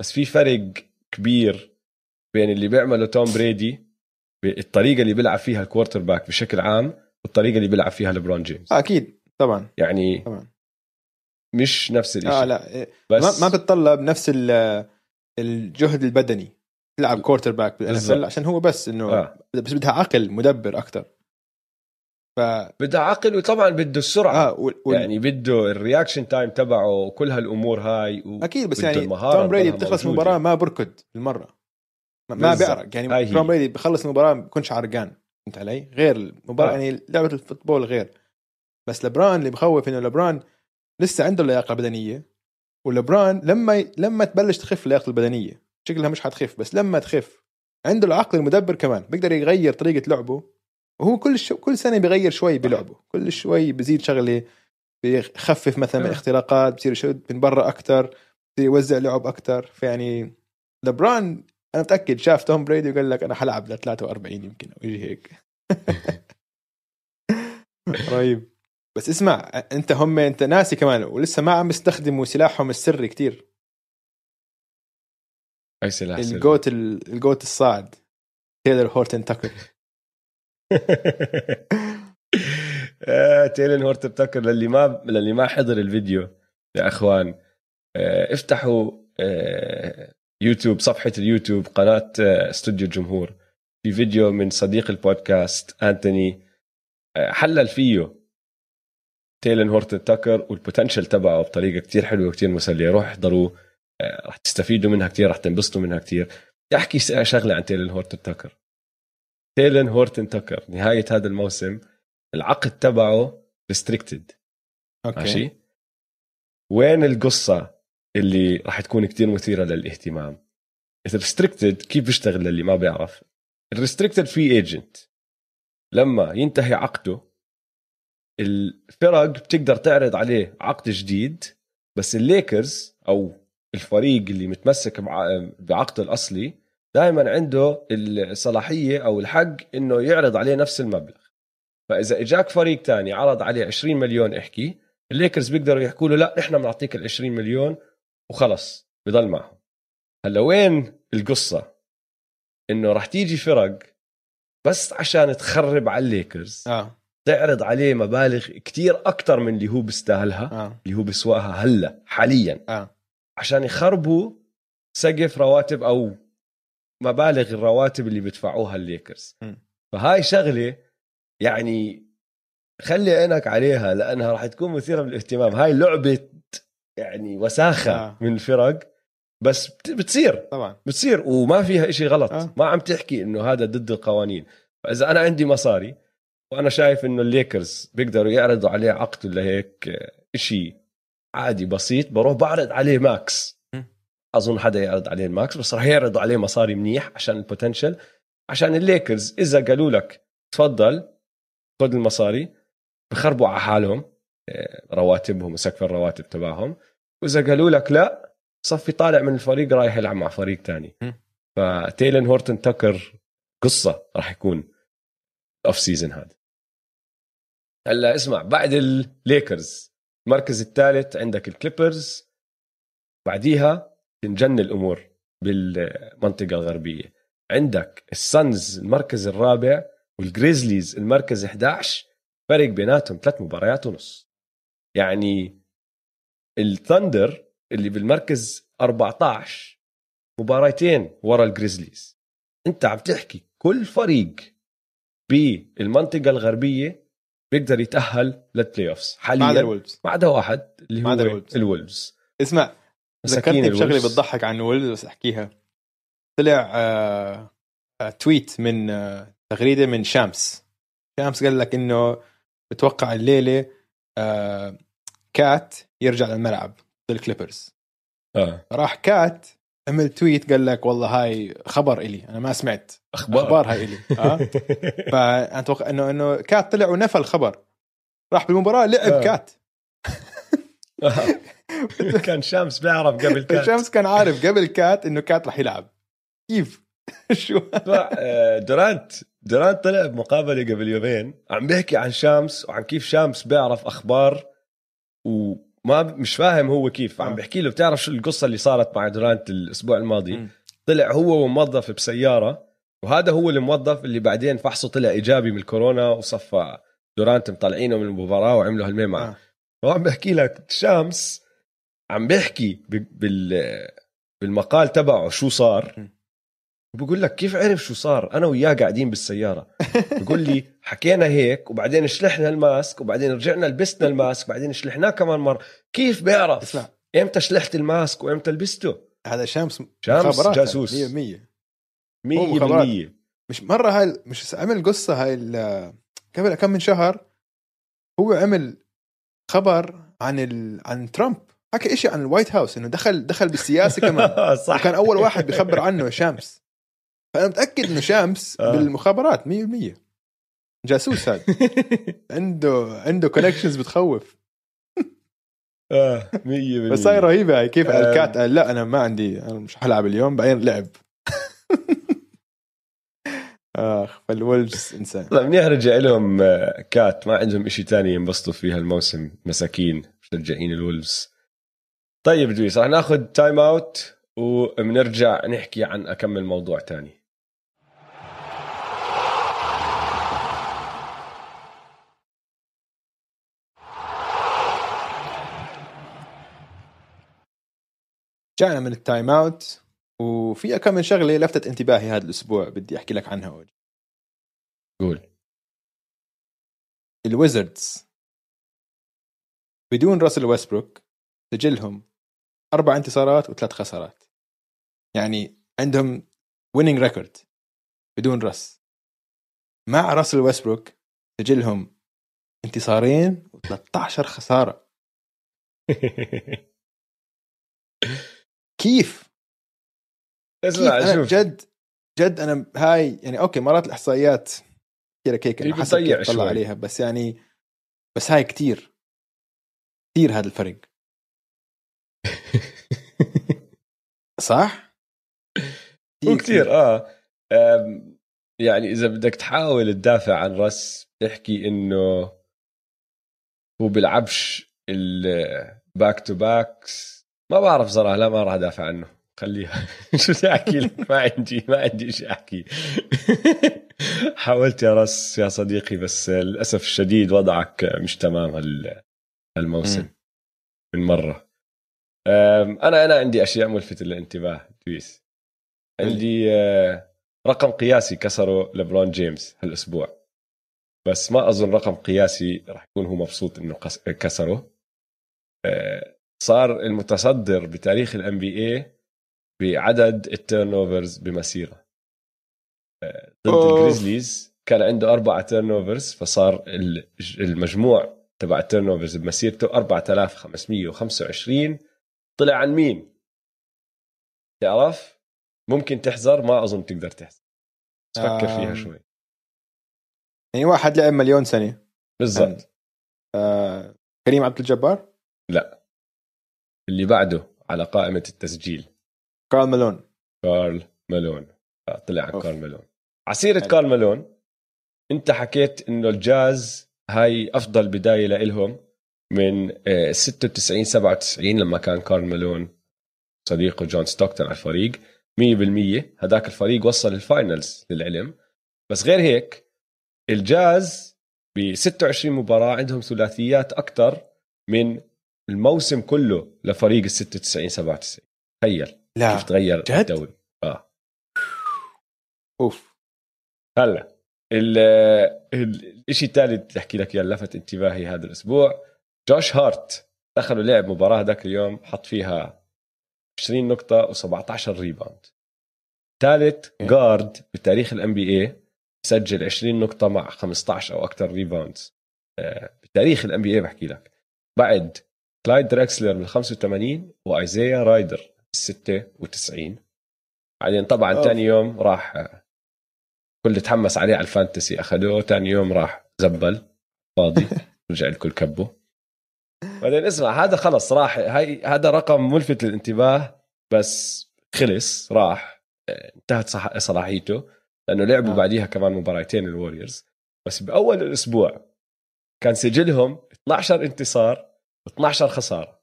A: بس في فرق كبير بين اللي بيعمله توم بريدي الطريقة اللي بيلعب فيها ال quarterback بشكل عام والطريقة اللي بيلعب فيها لبرون جيمس.
B: أكيد طبعا.
A: يعني
B: طبعا.
A: مش نفس الشيء
B: آه لا إيه،
A: بس
B: ما ما بتطلب نفس ال- الجهد البدني تلعب quarterback بال
A: NFL.
B: عشان هو بس إنه
A: آه.
B: بس بدها عقل مدبر أكثر ف
A: بده عقل وطبعا بده
B: السرعة وال... وال...
A: يعني بده ال reaction time تبعه وكل هالأمور هاي و...
B: أكيد بس يعني توم بريدي بتخلص. مباراه ما بركض بالمرة ما-. بيعرق يعني. توم بريدي بخلص المباراة ما بكونش عرقان فهمت علي؟ غير المباراة
A: آه.
B: يعني لعبة الفوتبول غير بس لبران اللي بخوف إنه لبران لسه عنده اللياقة البدنية ولبران لما. لما تبلش تخف اللياقة البدنية شكلها مش حتخف بس لما تخف عنده العقل المدبر كمان بيقدر يغير طريقة لعبه وهو كل ش... كل سنة بيغير شوي بلعبه. كل شوي بزيد شغلة بيخفف مثلا من
A: آه.
B: اختراقات بصير يشد من برا أكثر بصير يوزع لعب أكثر فيعني لبران أنا متأكد شاف توم بريدي وقال لك أنا حلعب ل 43 يمكن أو شيء هيك. رهيب *laughs* بس اسمع أنت هم أنت ناسي كمان ولسه ما عم يستخدموا سلاحهم السري كتير.
A: أي سلاح. ال
B: GOAT ال- ال GOAT الصاعد تايلر هورتن تاكر.
A: تيلن هورتن تاكر للي ما للي ما حضر الفيديو. يا إخوان آه، افتحوا آه، يوتيوب صفحة اليوتيوب قناة آه، استوديو الجمهور. في فيديو من صديق البودكاست أنتوني. آه، حلل فيه تيلن هورتن تاكر وال potential تبعه بطريقة كتير حلوة وكتير مسلية. روح احضروا آه، رح تستفيدوا منها كتير رح تنبسطوا منها كتير. احكي شغلة عن تيلن هورتن تاكر تيلن هورتن تاكر نهاية هذا الموسم العقد تبعه restricted
B: okay.
A: ماشي؟ وين القصة اللي راح تكون كتير مثيرة للاهتمام؟ ال restricted كيف بيشتغل للي ما بيعرف؟ ال restricted free agent لما ينتهي عقده الفرق بتقدر تعرض عليه عقد جديد بس الليكرز أو الفريق اللي متمسك بع- بعقده الأصلي دائما عنده الصلاحية أو الحق إنه يعرض عليه نفس المبلغ. فإذا إجاك فريق تاني عرض عليه 20 مليون احكي الليكرز بيقدروا يحكوا له لا إحنا بنعطيك ال 20 مليون وخلص بضل معهم. هلأ وين القصة؟ إنه راح تيجي فرق بس عشان تخرب على الليكرز.
B: آه.
A: تعرض عليه مبالغ كتير أكثر من اللي هو بيستاهلها
B: آه.
A: اللي هو بيسواها هلأ حاليا.
B: آه.
A: عشان يخربوا سقف رواتب أو مبالغ الرواتب اللي بيدفعوها الليكرز
B: م.
A: فهاي شغلة يعني خلي عينك عليها لأنها راح تكون مثيرة للاهتمام هاي لعبة يعني وساخة
B: آه.
A: من الفرق بس بت- بتصير
B: طبعا
A: بتصير وما فيها إشي غلط
B: آه.
A: ما عم تحكي إنه هذا ضد القوانين فإذا أنا عندي مصاري وأنا شايف إنه الليكرز بيقدروا يعرضوا عليه عقد ولا هيك إشي عادي بسيط بروح بعرض عليه
B: max.
A: أظن حدا يعرض عليه ال max بس راح يعرضوا عليه مصاري منيح عشان ال potential عشان الليكرز إذا قالوا لك تفضل خذ المصاري بخربوا على حالهم آه، رواتبهم وسقف الرواتب تبعهم. وإذا قالوا لك لا صفي طالع من الفريق رايح يلعب مع فريق تاني. فتيلن هورتن تاكر قصة راح يكون ال off season هذا. هلا اسمع بعد الليكرز المركز الثالث عندك الكليبرز بعديها تنجن الأمور بالمنطقة الغربية. عندك السانز المركز الرابع والجريزليز المركز 11 فرق بيناتهم ثلاث مباريات ونص. يعني الثندر اللي بالمركز 14 مباراتين ورا الجريزليز. أنت عم تحكي كل فريق بالمنطقة الغربية بيقدر يتأهل لل playoffs
B: ما عدا
A: حاليا
B: الولفز
A: ما عدا واحد اللي هو
B: الولفز. اسمع ذكرتني
A: بشغلة.
B: بتضحك عن الولفز بس أحكيها. طلع آه آه tweet من آه تغريدة من شامس. شامس قال لك إنه بتوقع الليلة آه كات يرجع للملعب ضد الكليبرز.
A: آه.
B: راح كات عمل tweet قال لك والله هاي خبر إلي أنا ما سمعت.
A: أخبار.
B: أخبار هاي إلي. آه. *laughs* فأنا أتوقع إنه إنه كات طلع ونفى الخبر. راح بالمباراة لعب
A: آه.
B: كات. *laughs*
A: كان شامس بيعرف قبل كان
B: شامس كان عارف قبل كات إنه كات راح يلعب كيف *laughs* شو
A: آه، دورانت دورانت طلع بمقابلة قبل يومين عم بيحكي عن شامس وعن كيف شامس بيعرف أخبار وما مش فاهم هو كيف
B: آه.
A: عم بحكي له بتعرف شو القصة اللي صارت مع دورانت الأسبوع الماضي
B: مم.
A: طلع هو وموظف بسيارة وهذا هو الموظف اللي بعدين فحصه طلع إيجابي من الكورونا وصفى دورانت مطلعينه من المباراة وعملوا هالمين معه
B: آه.
A: وعم بحكي لك شامس عم بيحكي بال بالمقال تبعه شو صار. بقول لك كيف عرف شو صار؟ أنا وياه قاعدين بالسيارة. بقول لي *laughs* حكينا هيك وبعدين شلحنا الماسك وبعدين رجعنا لبسنا الماسك بعدين شلحناه كمان مرة. كيف بيعرف؟
B: اسمع.
A: إمتى شلحت ال mask وإمتى لبسته؟
B: هذا
A: شامس
B: شامس
A: جاسوس.
B: 100%
A: 100%
B: مخابرات. مش مرة هاي مش عمل قصة هاي قبل كم من شهر. هو عمل خبر عن ال... عن ترامب. حكى إشي عن ال White House إنه دخل دخل بالسياسة كمان. *laughs*
A: صح.
B: وكان أول واحد بيخبر عنه شامس. فأنا متأكد إنه شامس
A: آه.
B: بالمخابرات 100% جاسوس هذا. *laughs* عنده عنده connections بتخوف.
A: آه 100%
B: بس هاي رهيبة هاي كيف
A: آه.
B: ال KAT قال لا أنا ما عندي أنا مش حلعب اليوم بعدين لعب. *laughs* آخ فال Wolves إنسان.
A: لا منيح رجع لهم آه، KAT ما عندهم إشي تاني ينبسطوا فيه الموسم مساكين مشجعين ال Wolves. طيب دويس رح ناخذ time out وبنرجع نحكي عن أكمل موضوع تاني.
B: رجعنا من ال time out وفي كم من شغلة لفتت انتباهي هذا الأسبوع بدي أحكي لك عنها. أوكي.
A: قول
B: ال Wizards بدون راسل ويستبروك سجلهم. أربع انتصارات وثلاث خسارات. يعني عندهم winning record بدون رس. مع راسل ويستبروك سجلهم انتصارين و13 خسارة. *laughs* كيف؟
A: اسمع شوف.
B: جد جد أنا هاي يعني okay مرات الإحصائيات كذا
A: هيك
B: أنا حسب طلع
A: شوي.
B: عليها بس يعني بس هاي كتير. كتير هذا الفرق. صح؟
A: هو كثير آه. يعني إذا بدك تحاول تدافع عن رس تحكي إنه هو بيلعبش ال back-to-backs ما بعرف صراحة لا ما راح أدافع عنه. خليها. *laughs* شو بدي احكي لك؟ ما عندي ما عندي شيء أحكي. *laughs* حاولت يا رس يا صديقي بس للأسف الشديد وضعك مش تمام هال- هالموسم. من مرة. أنا أنا عندي أشياء ملفتة للانتباه دويس. عندي آه، رقم قياسي كسره لبرون جيمس هالأسبوع. بس ما أظن رقم قياسي راح يكون هو مبسوط إنه كسره. آه، صار المتصدر بتاريخ ال NBA بعدد ال turnovers بمسيرة. آه، ضد.
B: ال
A: Grizzlies كان عنده أربعة turnovers فصار ال- المجموع تبع ال turnovers بمسيرته 4525 طلع عن مين؟ تعرف؟ ممكن تحزر ما أظن تقدر تحزر. فكر فيها. شوي.
B: يعني واحد لعب مليون سنة.
A: بالضبط.
B: آه كريم عبد الجبار؟
A: اللي بعده على قائمة التسجيل.
B: كارل مالون.
A: كارل مالون. آه، طلع عن. كارل مالون. عسيرة. كارل مالون أنت حكيت إنه الجاز هاي أفضل بداية لإلهم. من آه، 96 97 لما كان كارل مالون صديقه جون ستوكتون على الفريق. 100% هذاك الفريق وصل ال finals للعلم. بس غير هيك الجاز ب 26 مباراة عندهم ثلاثيات أكثر من الموسم كله لفريق ال 96 97 تخيل
B: لا.
A: كيف تغير
B: جد؟
A: الدوري. آه.
B: أوف.
A: هلا ال- ال- الشيء الثالث اللي أحكي لك إياه لفت انتباهي هذا الأسبوع. جوش هارت دخلوا لعب مباراة ذاك اليوم حط فيها 20 نقطة و17 rebound ثالث
B: إيه.
A: guard بتاريخ ال NBA سجل 20 نقطة مع 15 أو أكثر rebounds آه، بتاريخ ال NBA بحكي لك. بعد كلايد دريكسلر بال 85 وإيزيا رايدر بال 96 بعدين طبعا. ثاني يوم راح آه، كل تحمس عليه على ال fantasy أخذوه ثاني يوم راح زبل. فاضي. *laughs* رجع الكل كبه. بعدين اسمع هذا خلص راح هاي هذا رقم ملفت للانتباه بس خلص راح انتهت صح- صلاحيته لأنه لعبوا
B: آه.
A: بعديها كمان مباراتين الوريورز. بس بأول الأسبوع كان سجلهم 12 انتصار و12 خسارة.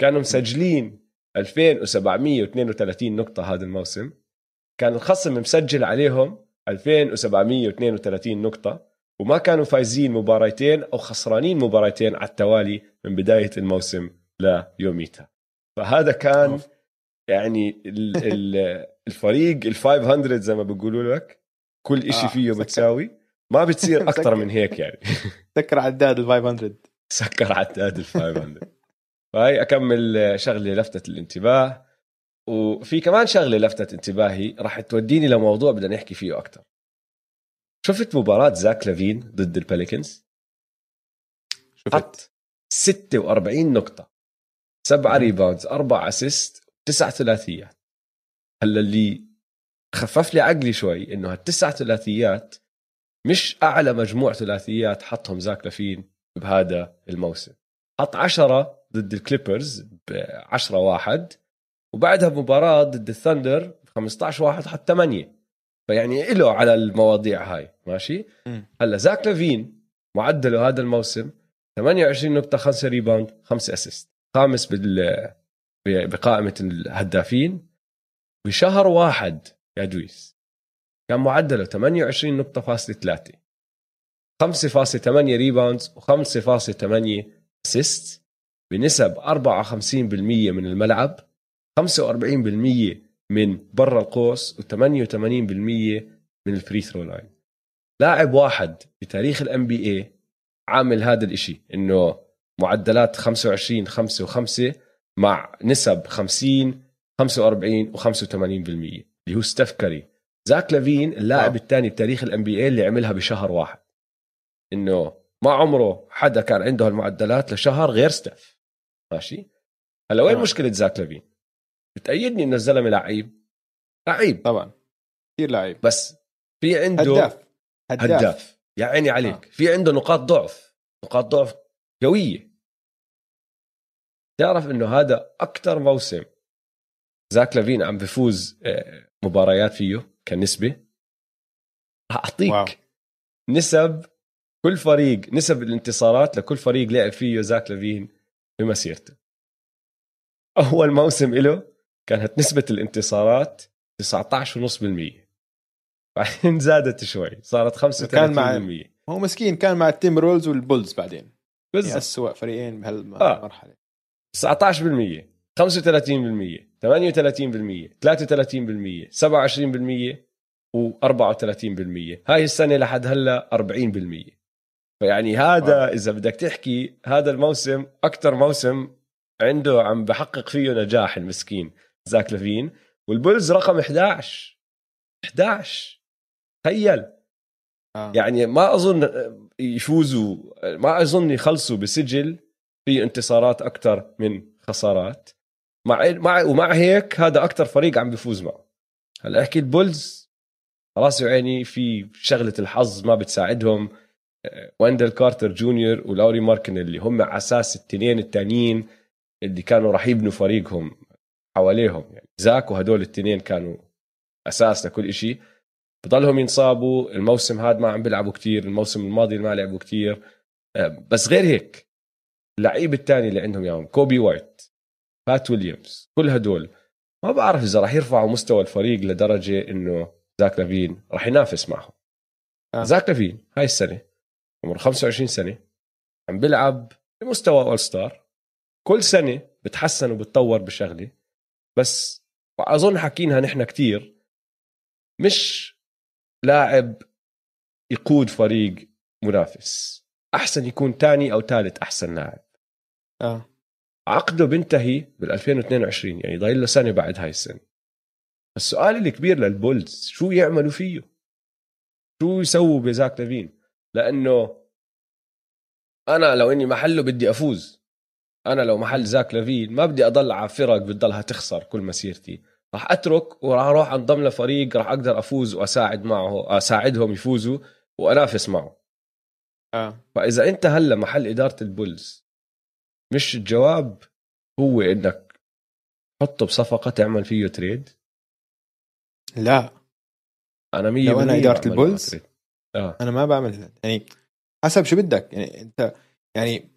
A: كانوا مسجلين 2732 نقطة هذا الموسم. كان الخصم مسجل عليهم 2732 نقطة وما كانوا فايزين مباراتين أو خسرانين مباراتين على التوالي من بداية الموسم ليوميتها فهذا كان. يعني ال- *laughs* ال- الفريق ال 500 زي ما بيقولوا لك كل شيء
B: آه،
A: فيه
B: سكر.
A: بتساوي ما بتصير *laughs* أكثر
B: سكر.
A: من هيك يعني.
B: تذكر عداد ال 500
A: سكر عداد ال 500 فهي أكمل شغلة لفتت الانتباه. وفي كمان شغلة لفتت انتباهي راح توديني لموضوع بدنا نحكي فيه أكثر. شفت مباراة زاك لافين ضد ال Pelicans
B: شفت.
A: حط 46 نقطة. سبعة. rebounds أربع assist تسع ثلاثيات. هلأ اللي خفف لي عقلي شوي إنه هالتسع ثلاثيات مش أعلى مجموع ثلاثيات حطهم زاك لافين بهذا الموسم. حط عشرة ضد ال Clippers ب 10 واحد وبعدها بمباراة ضد ال Thunder ب 15 واحد حط 8 فيعني له على المواضيع هاي ماشي. هلأ زاك لافين معدله هذا الموسم 28 نقطة 5 rebound 5 assist. خامس بال بقائمة الهدافين. بشهر واحد يا دويس كان معدله 28 نقطة فاصلة 3 5.8 rebounds و5.8 assist. بنسب 54% من الملعب 45% من برا القوس و88% من ال free throw line لاعب واحد بتاريخ ال NBA عامل هذا الإشي إنه معدلات 25 5 و5 مع نسب 50 45 و85% اللي هو ستيف كاري. زاك لافين اللاعب. الثاني بتاريخ ال NBA اللي عملها بشهر واحد. إنه ما عمره حدا كان عنده هالمعدلات لشهر غير ستيف. ماشي؟ هلا وين
B: آه.
A: مشكلة زاك لافين؟ بتأيدني إنه الزلمة لعيب. لعيب.
B: طبعا. كثير لعيب.
A: بس في عنده
B: هداف.
A: هداف, هداف. يا عيني عليك.
B: آه.
A: في عنده نقاط ضعف. نقاط ضعف قوية. تعرف إنه هذا أكثر موسم زاك لافين عم بفوز آه، مباريات فيه كنسبة. أعطيك
B: واو.
A: نسب كل فريق نسب الانتصارات لكل فريق لعب فيه زاك لافين بمسيرته. أول موسم له كانت نسبة الانتصارات 19.5% بعدين زادت شوي صارت 35%
B: كان مع- هو مسكين كان مع ال Timberwolves وال Bulls بعدين.
A: بالضبط.
B: أسوأ فريقين
A: آه.
B: بهالمرحلة.
A: 19% 35% 38% 33% 27% و34% هاي السنة لحد هلا 40% فيعني هذا
B: واو.
A: إذا بدك تحكي هذا الموسم أكثر موسم عنده عم بحقق فيه نجاح المسكين زاك لافين. وال Bulls رقم 11 11 تخيل.
B: آه.
A: يعني ما أظن يفوزوا ما أظن يخلصوا بسجل في انتصارات أكثر من خسارات. مع مع ومع هيك هذا أكثر فريق عم بيفوز معه. هلأ أحكي ال Bulls خلاص يا عيني في شغلة الحظ ما بتساعدهم. آه، ويندل كارتر جونيور ولاوري ماركانن اللي هم على أساس التنين التانيين اللي كانوا راح يبنوا فريقهم حواليهم. يعني زاك وهدول التنين كانوا أساس لكل إشي. بضلهم ينصابوا الموسم هذا ما عم بيلعبوا كتير الموسم الماضي ما لعبوا كتير. آه، بس غير هيك اللعيب الثاني اللي عندهم اياهم كوبي وايت باتريك ويليامز كل هدول ما بعرف إذا راح يرفعوا مستوى الفريق لدرجة إنه زاك لافين راح ينافس معهم.
B: آه.
A: زاك لافين هاي السنة عمره 25 سنة عم بيلعب بمستوى all-star كل سنة بتحسن وبتطور بشغلة. بس أظن حكينها نحن كتير مش لاعب يقود فريق منافس. أحسن يكون تاني أو ثالث أحسن لاعب.
B: آه.
A: عقده بينتهي بال 2022 يعني ضايل له سنة بعد هاي السنة. السؤال الكبير لل Bulls شو يعملوا فيه؟ شو يسووا بزاك لافين؟ لأنه أنا لو إني محله بدي أفوز. أنا لو محل زاك لافين ما بدي أضل على فرق بتضلها تخسر كل مسيرتي. راح اترك وراح أروح انضم لفريق راح أقدر افوز واساعد معه اساعدهم يفوزوا وانافس معه.
B: آه.
A: فإذا أنت هلا محل إدارة ال Bulls مش الجواب هو إنك تحطه بصفقة تعمل فيه trade؟
B: لا.
A: أنا 100%
B: لو إدارة
A: بعمل
B: ال
A: Bulls؟ آه.
B: أنا ما بعمل يعني حسب شو بدك. يعني أنت يعني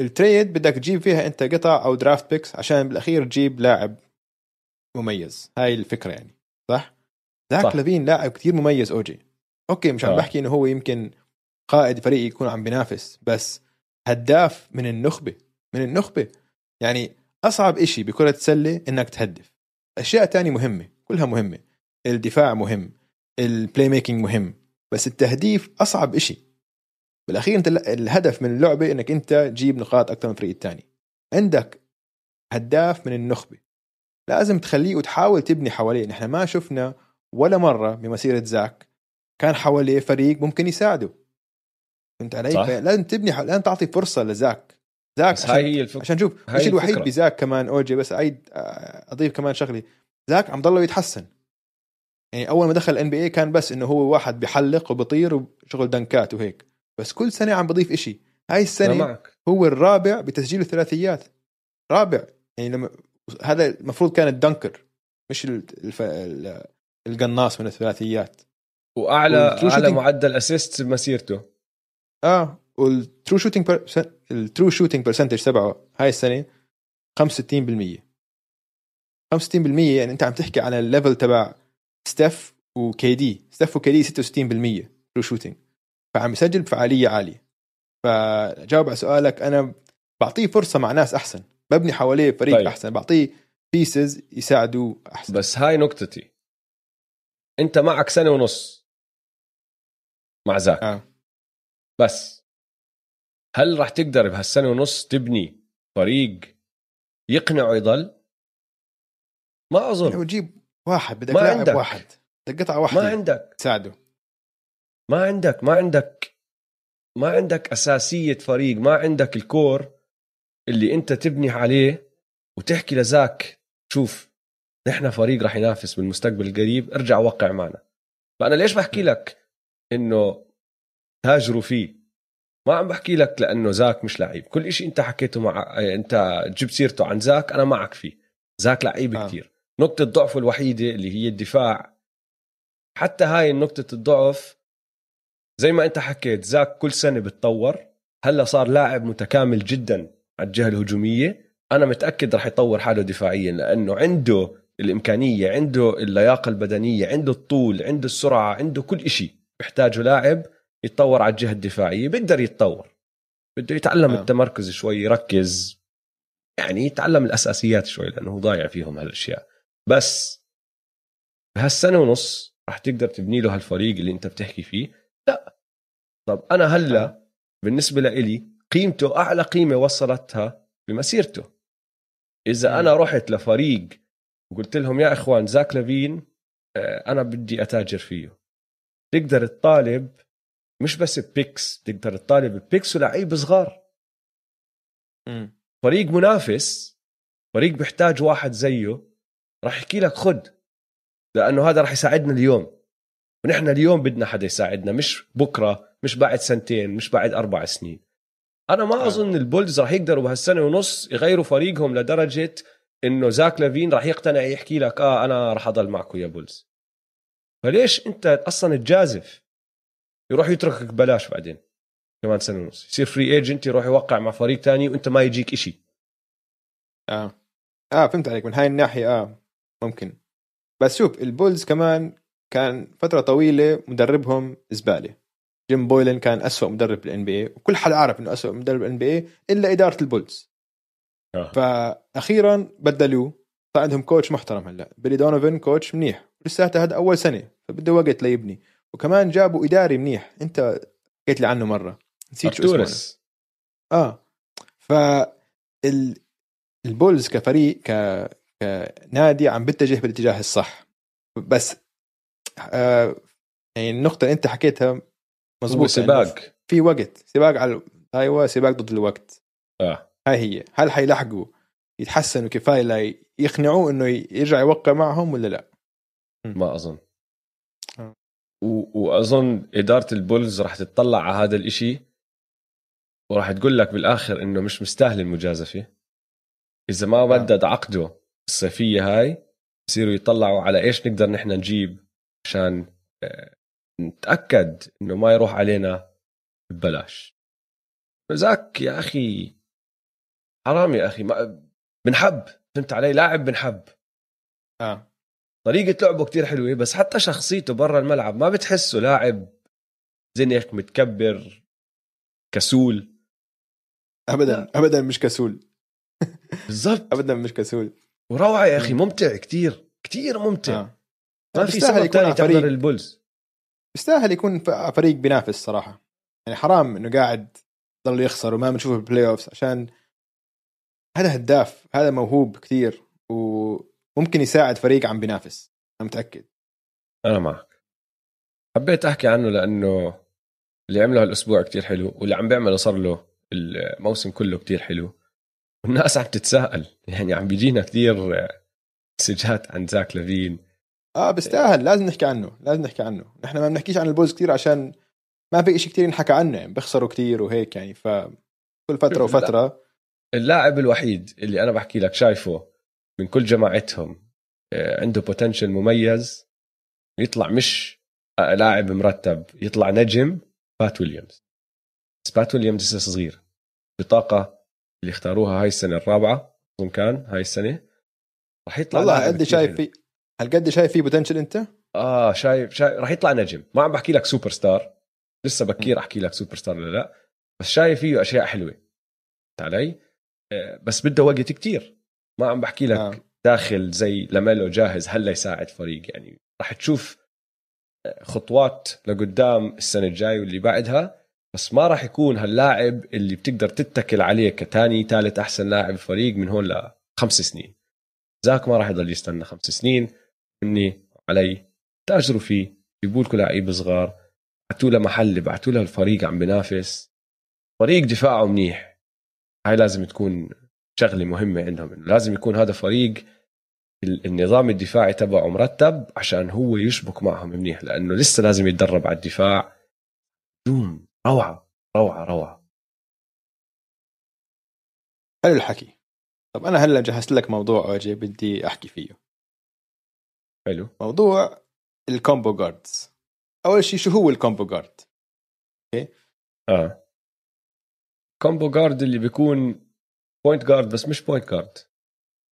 B: ال trade بدك تجيب فيها أنت قطع أو draft picks عشان بالأخير تجيب لاعب. مميز. هاي الفكرة يعني صح؟ ذاك
A: صح.
B: لافين لاعب كثير مميز أوكي مش عم
A: آه.
B: بحكي إنه هو يمكن قائد فريق يكون عم بينافس بس هداف من النخبة من النخبة. يعني أصعب إشي بكرة السله إنك تهدف. أشياء تانية مهمة كلها مهمة. الدفاع مهم ال playmaking مهم بس التهديف أصعب إشي. بالأخير أنت ال- الهدف من اللعبة إنك أنت تجيب نقاط أكثر من الفريق الثاني عندك هداف من النخبة. لازم تخليه وتحاول تبني حواليه. نحن ما شفنا ولا مرة بمسيرة زاك كان حواليه فريق ممكن يساعده. فهمت علي؟
A: صح.
B: لازم تبني ح- لازم تعطي فرصة لزاك. زاك
A: بس
B: عشان,
A: هاي هي الفكرة
B: عشان شوف
A: هاي
B: الشيء الوحيد
A: الفكرة.
B: بزاك كمان أوجي بس عيد آه، أضيف كمان شغله زاك عم ضله يتحسن. يعني أول ما دخل ال NBA كان بس إنه هو واحد بحلق وبطير وشغل دنكات وهيك. بس كل سنة عم بضيف إشي. هاي السنة
A: معك.
B: هو الرابع بتسجيل الثلاثيات. رابع. يعني لما هذا المفروض كان ال dunker مش الف... ال- القناص من الثلاثيات.
A: وأعلى
B: أعلى
A: معدل assist بمسيرته
B: آه وال true shooting per... ال true shooting percentage تبعه هاي السنة 65% 65% يعني أنت عم تحكي على ال level تبع ستيف و KD ستيف و KD 66% true shooting فعم يسجل بفعالية عالية. فجاوب على سؤالك أنا بعطيه فرصة مع ناس أحسن. ببني حواليه فريق
A: طيب.
B: أحسن. بعطيه pieces يساعدوه أحسن.
A: بس هاي نقطتي. أنت معك سنة ونص مع زاك.
B: آه.
A: بس هل راح تقدر بهالسنة ونص تبني فريق يقنعه يضل؟ ما
B: لو
A: اظن
B: تجيب واحد بدك
A: ما
B: لاعب
A: عندك.
B: واحد. بدك قطعة واحدة
A: ما عندك.
B: تساعده.
A: ما عندك ما عندك ما عندك أساسية فريق ما عندك الكور. اللي انت تبني عليه وتحكي لزاك شوف نحن فريق راح ينافس بالمستقبل القريب ارجع وقع معنا. فأنا ليش بحكي لك إنه تاجروا فيه؟ ما عم بحكي لك لأنه زاك مش لعيب. كل إشي أنت حكيته مع أنت جبت سيرته عن زاك أنا معك فيه. زاك لعيب
B: آه.
A: كتير. نقطة ضعفه الوحيدة اللي هي الدفاع. حتى هاي نقطة الضعف زي ما أنت حكيت زاك كل سنة بتطور. هلأ صار لاعب متكامل جدا. على الجهة الهجومية أنا متأكد رح يطور حاله دفاعيا لأنه عنده الإمكانية عنده اللياقة البدنية عنده الطول عنده السرعة عنده كل إشي. بيحتاجه لاعب يتطور على الجهة الدفاعية بيقدر يتطور. بده يتعلم
B: آه.
A: التمركز شوي يركز. يعني يتعلم الأساسيات شوي لأنه هو ضايع فيهم هالأشياء. بس بهالسنة ونص رح تقدر تبني له هالفريق اللي أنت بتحكي فيه؟ لا. طب أنا هلأ
B: آه.
A: بالنسبة لإلي قيمته أعلى قيمة وصلتها بمسيرته.
B: إذا.
A: أنا رحت لفريق وقلت لهم يا إخوان زاك لافين آه، أنا بدي أتاجر فيه. تقدر تطالب مش بس picks تقدر تطالب picks ولعيب صغار. فريق منافس فريق بيحتاج واحد زيه راح يحكي لك خد لأنه هذا راح يساعدنا اليوم. ونحن اليوم بدنا حدا يساعدنا مش بكرة مش بعد سنتين مش بعد أربع سنين. أنا ما
B: آه.
A: أظن ال Bulls راح يقدروا بهالسنة ونص يغيروا فريقهم لدرجة إنه زاك لافين راح يقتنع يحكي لك آه أنا راح أضل معكم يا Bulls فليش أنت أصلا تجازف؟ يروح يتركك ببلاش بعدين كمان سنة ونص. يصير free agent يروح يوقع مع فريق تاني وأنت ما يجيك إشي.
B: آه. آه فهمت عليك من هاي الناحية آه ممكن. بس شوف ال Bulls كمان كان فترة طويلة مدربهم زباله جيم بويلن كان أسوأ مدرب بال NBA وكل حدا عارف إنه أسوأ مدرب بال NBA إلا إدارة ال Bulls
A: آه.
B: فاخيرا بدلوه صار عندهم coach محترم هلأ. بيلي دونوفن coach منيح لساته هذا أول سنة فبده وقت ليبني. وكمان جابوا إداري منيح. أنت حكيت لي عنه مرة. نسيت شو اسمه. آه. ف ال... البولز كفريق ك... كنادي عم بتجه بالاتجاه الصح. بس آه يعني النقطة اللي أنت حكيتها مزبوط
A: سباق.
B: في وقت سباق على أيوه سباق ضد الوقت.
A: آه.
B: هاي هي. هل حيلحقوا يتحسنوا كفاية ليقنعوه إنه يرجع يوقع معهم ولا لا؟
A: ما أظن.
B: آه.
A: و... وأظن إدارة البولز راح تطلع على هذا الإشي وراح تقول لك بالآخر إنه مش مستاهل المجازفة. إذا ما مدد عقده الصيفية هاي يصيروا يطلعوا على إيش نقدر نحن نجيب عشان آه، نتأكد إنه ما يروح علينا ببلاش. زاك يا أخي حرام يا أخي ما بنحب فهمت علي؟ لاعب بنحب.
B: آه.
A: طريقة لعبه كتير حلوة بس حتى شخصيته برا الملعب ما بتحسه لاعب زنخ متكبر كسول.
B: ابدا ابدا مش كسول.
A: بالضبط.
B: ابدا مش كسول.
A: وروعة يا أخي ممتع كتير كتير ممتع.
B: آه.
A: ما في سبب تاني تحضر. البولز.
B: بيستاهل يكون فريق بينافس صراحة. يعني حرام إنه قاعد ضل يخسر وما بنشوفه بال playoffs عشان هذا هداف هذا موهوب كثير وممكن يساعد فريق عم بينافس أنا متأكد.
A: أنا معك. حبيت أحكي عنه لأنه اللي عمله هالأسبوع كتير حلو واللي عم بيعمله صار له الموسم كله كتير حلو. والناس عم تتساءل يعني عم بيجينا كتير مسجات عن زاك لافين.
B: آه بيستاهل لازم نحكي عنه لازم نحكي عنه. نحن ما بنحكيش عن ال Bulls كثير عشان ما في إشي كثير ينحكى عنه يعني بيخسروا كثير وهيك يعني. ف كل
A: فترة.
B: وفترة.
A: اللاعب الوحيد اللي أنا بحكي لك شايفه من كل جماعتهم آه، عنده بوتنشل مميز يطلع مش لاعب مرتب يطلع نجم بات ويليامز بس بات ويليامز لسه صغير. بطاقة اللي اختاروها هاي السنة الرابعة أظن كان هاي السنة. رح يطلع
B: والله قد
A: كتير
B: شايف. في هل قد شايف فيه بوتنشل أنت؟
A: آه شايف شايف رح يطلع نجم. ما عم بحكي لك سوبر ستار لسه بكير أحكي لك سوبر ستار ولا لا. بس شايف فيه أشياء حلوة. فهمت علي؟ آه، بس بده وقت كتير. ما عم بحكي لك
B: آه.
A: داخل زي لاميلو جاهز هلا يساعد فريق يعني. رح تشوف آه، خطوات لقدام السنة الجاي واللي بعدها. بس ما راح يكون هاللاعب اللي بتقدر تتكل عليه كتاني ثالث أحسن لاعب فريق من هون لخمس سنين. زاك ما راح يضل يستنى خمس سنين. مني علي. تأجروا فيه. جيبوا لكم لعيبه صغار. بعتوا له محل بعتوا له الفريق عم بينافس. فريق دفاعه منيح. هاي لازم تكون شغلة مهمة عندهم. لازم يكون هذا فريق ال- النظام الدفاعي تبعه مرتب عشان هو يشبك معهم منيح لأنه لسه لازم يتدرب على الدفاع. دوم روعة روعة روعة.
B: حلو الحكي. طب أنا هلأ جهزت لك موضوع أوجي بدي أحكي فيه.
A: حلو.
B: موضوع ال combo guards أول شيء شو هو ال combo
A: guard آه. combo guard اللي بيكون point guard بس مش point guard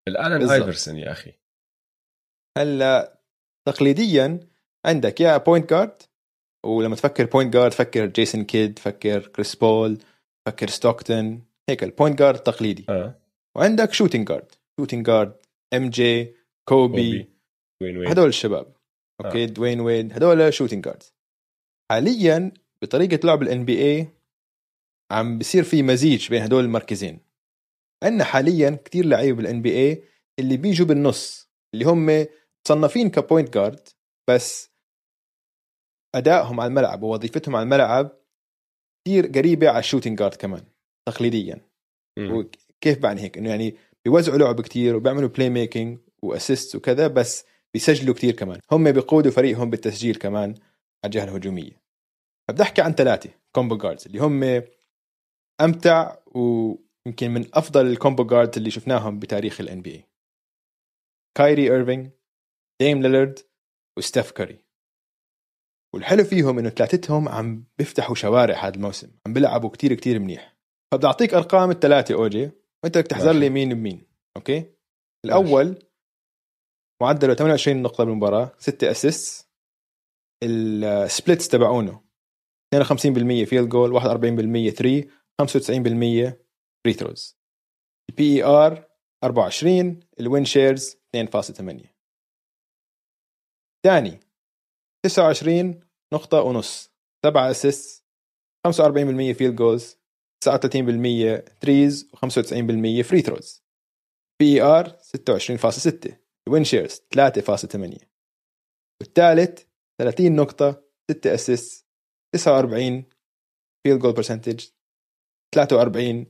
B: الآلن.
A: ايفرسون يا أخي.
B: هلأ تقليديا عندك يا point guard ولما تفكر point guard فكر جيسون كيد فكر كريس بول فكر ستوكتون هيك ال point guard تقليدي.
A: آه.
B: وعندك shooting guard shooting guard MJ كوبي
A: كوبي وين وين
B: هدول الشباب. okay دوين ويد هدول shooting guards حاليا بطريقة لعب ال NBA عم بصير في مزيج بين هدول المركزين. عندنا حاليا كتير لعيبة بال NBA اللي بيجوا بالنص اللي هم مصنفين ك point guard بس أدائهم على الملعب ووظيفتهم على الملعب كثير قريبة على ال shooting guard كمان تقليديا.
A: مم.
B: وكيف يعني هيك؟ إنه يعني بيوزعوا لعب كتير وبيعملوا playmaking و assist وكذا بس بيسجلوا كتير كمان. هم بيقودوا فريقهم بالتسجيل كمان على الجهة الهجومية. فبدي أحكي عن ثلاثة combo guards اللي هم أمتع ويمكن من أفضل ال combo guards اللي شفناهم بتاريخ ال NBA كايري ايرفينج ديم ليلرد وستيف كاري والحلو فيهم إنه ثلاثتهم عم بيفتحوا شوارع هذا الموسم عم بيلعبوا كتير كتير منيح. فبدي أعطيك أرقام الثلاثة اوجي وأنت بدك تحزر
A: ماشي.
B: لي مين بمين okay؟ الأول معدله 28 نقطة بالمباراة 6 assist ال splits تبعونه 52% field goal 41% 3 95% free throws ال PER 24 ال win shares 2.8 ثاني 29 نقطة ونص 7 assist 45% field goals 39% threes و95% free throws PER 26.6 ال win shares 3.8 والثالث 30 نقطة 6 assist 49 field goal percentage 43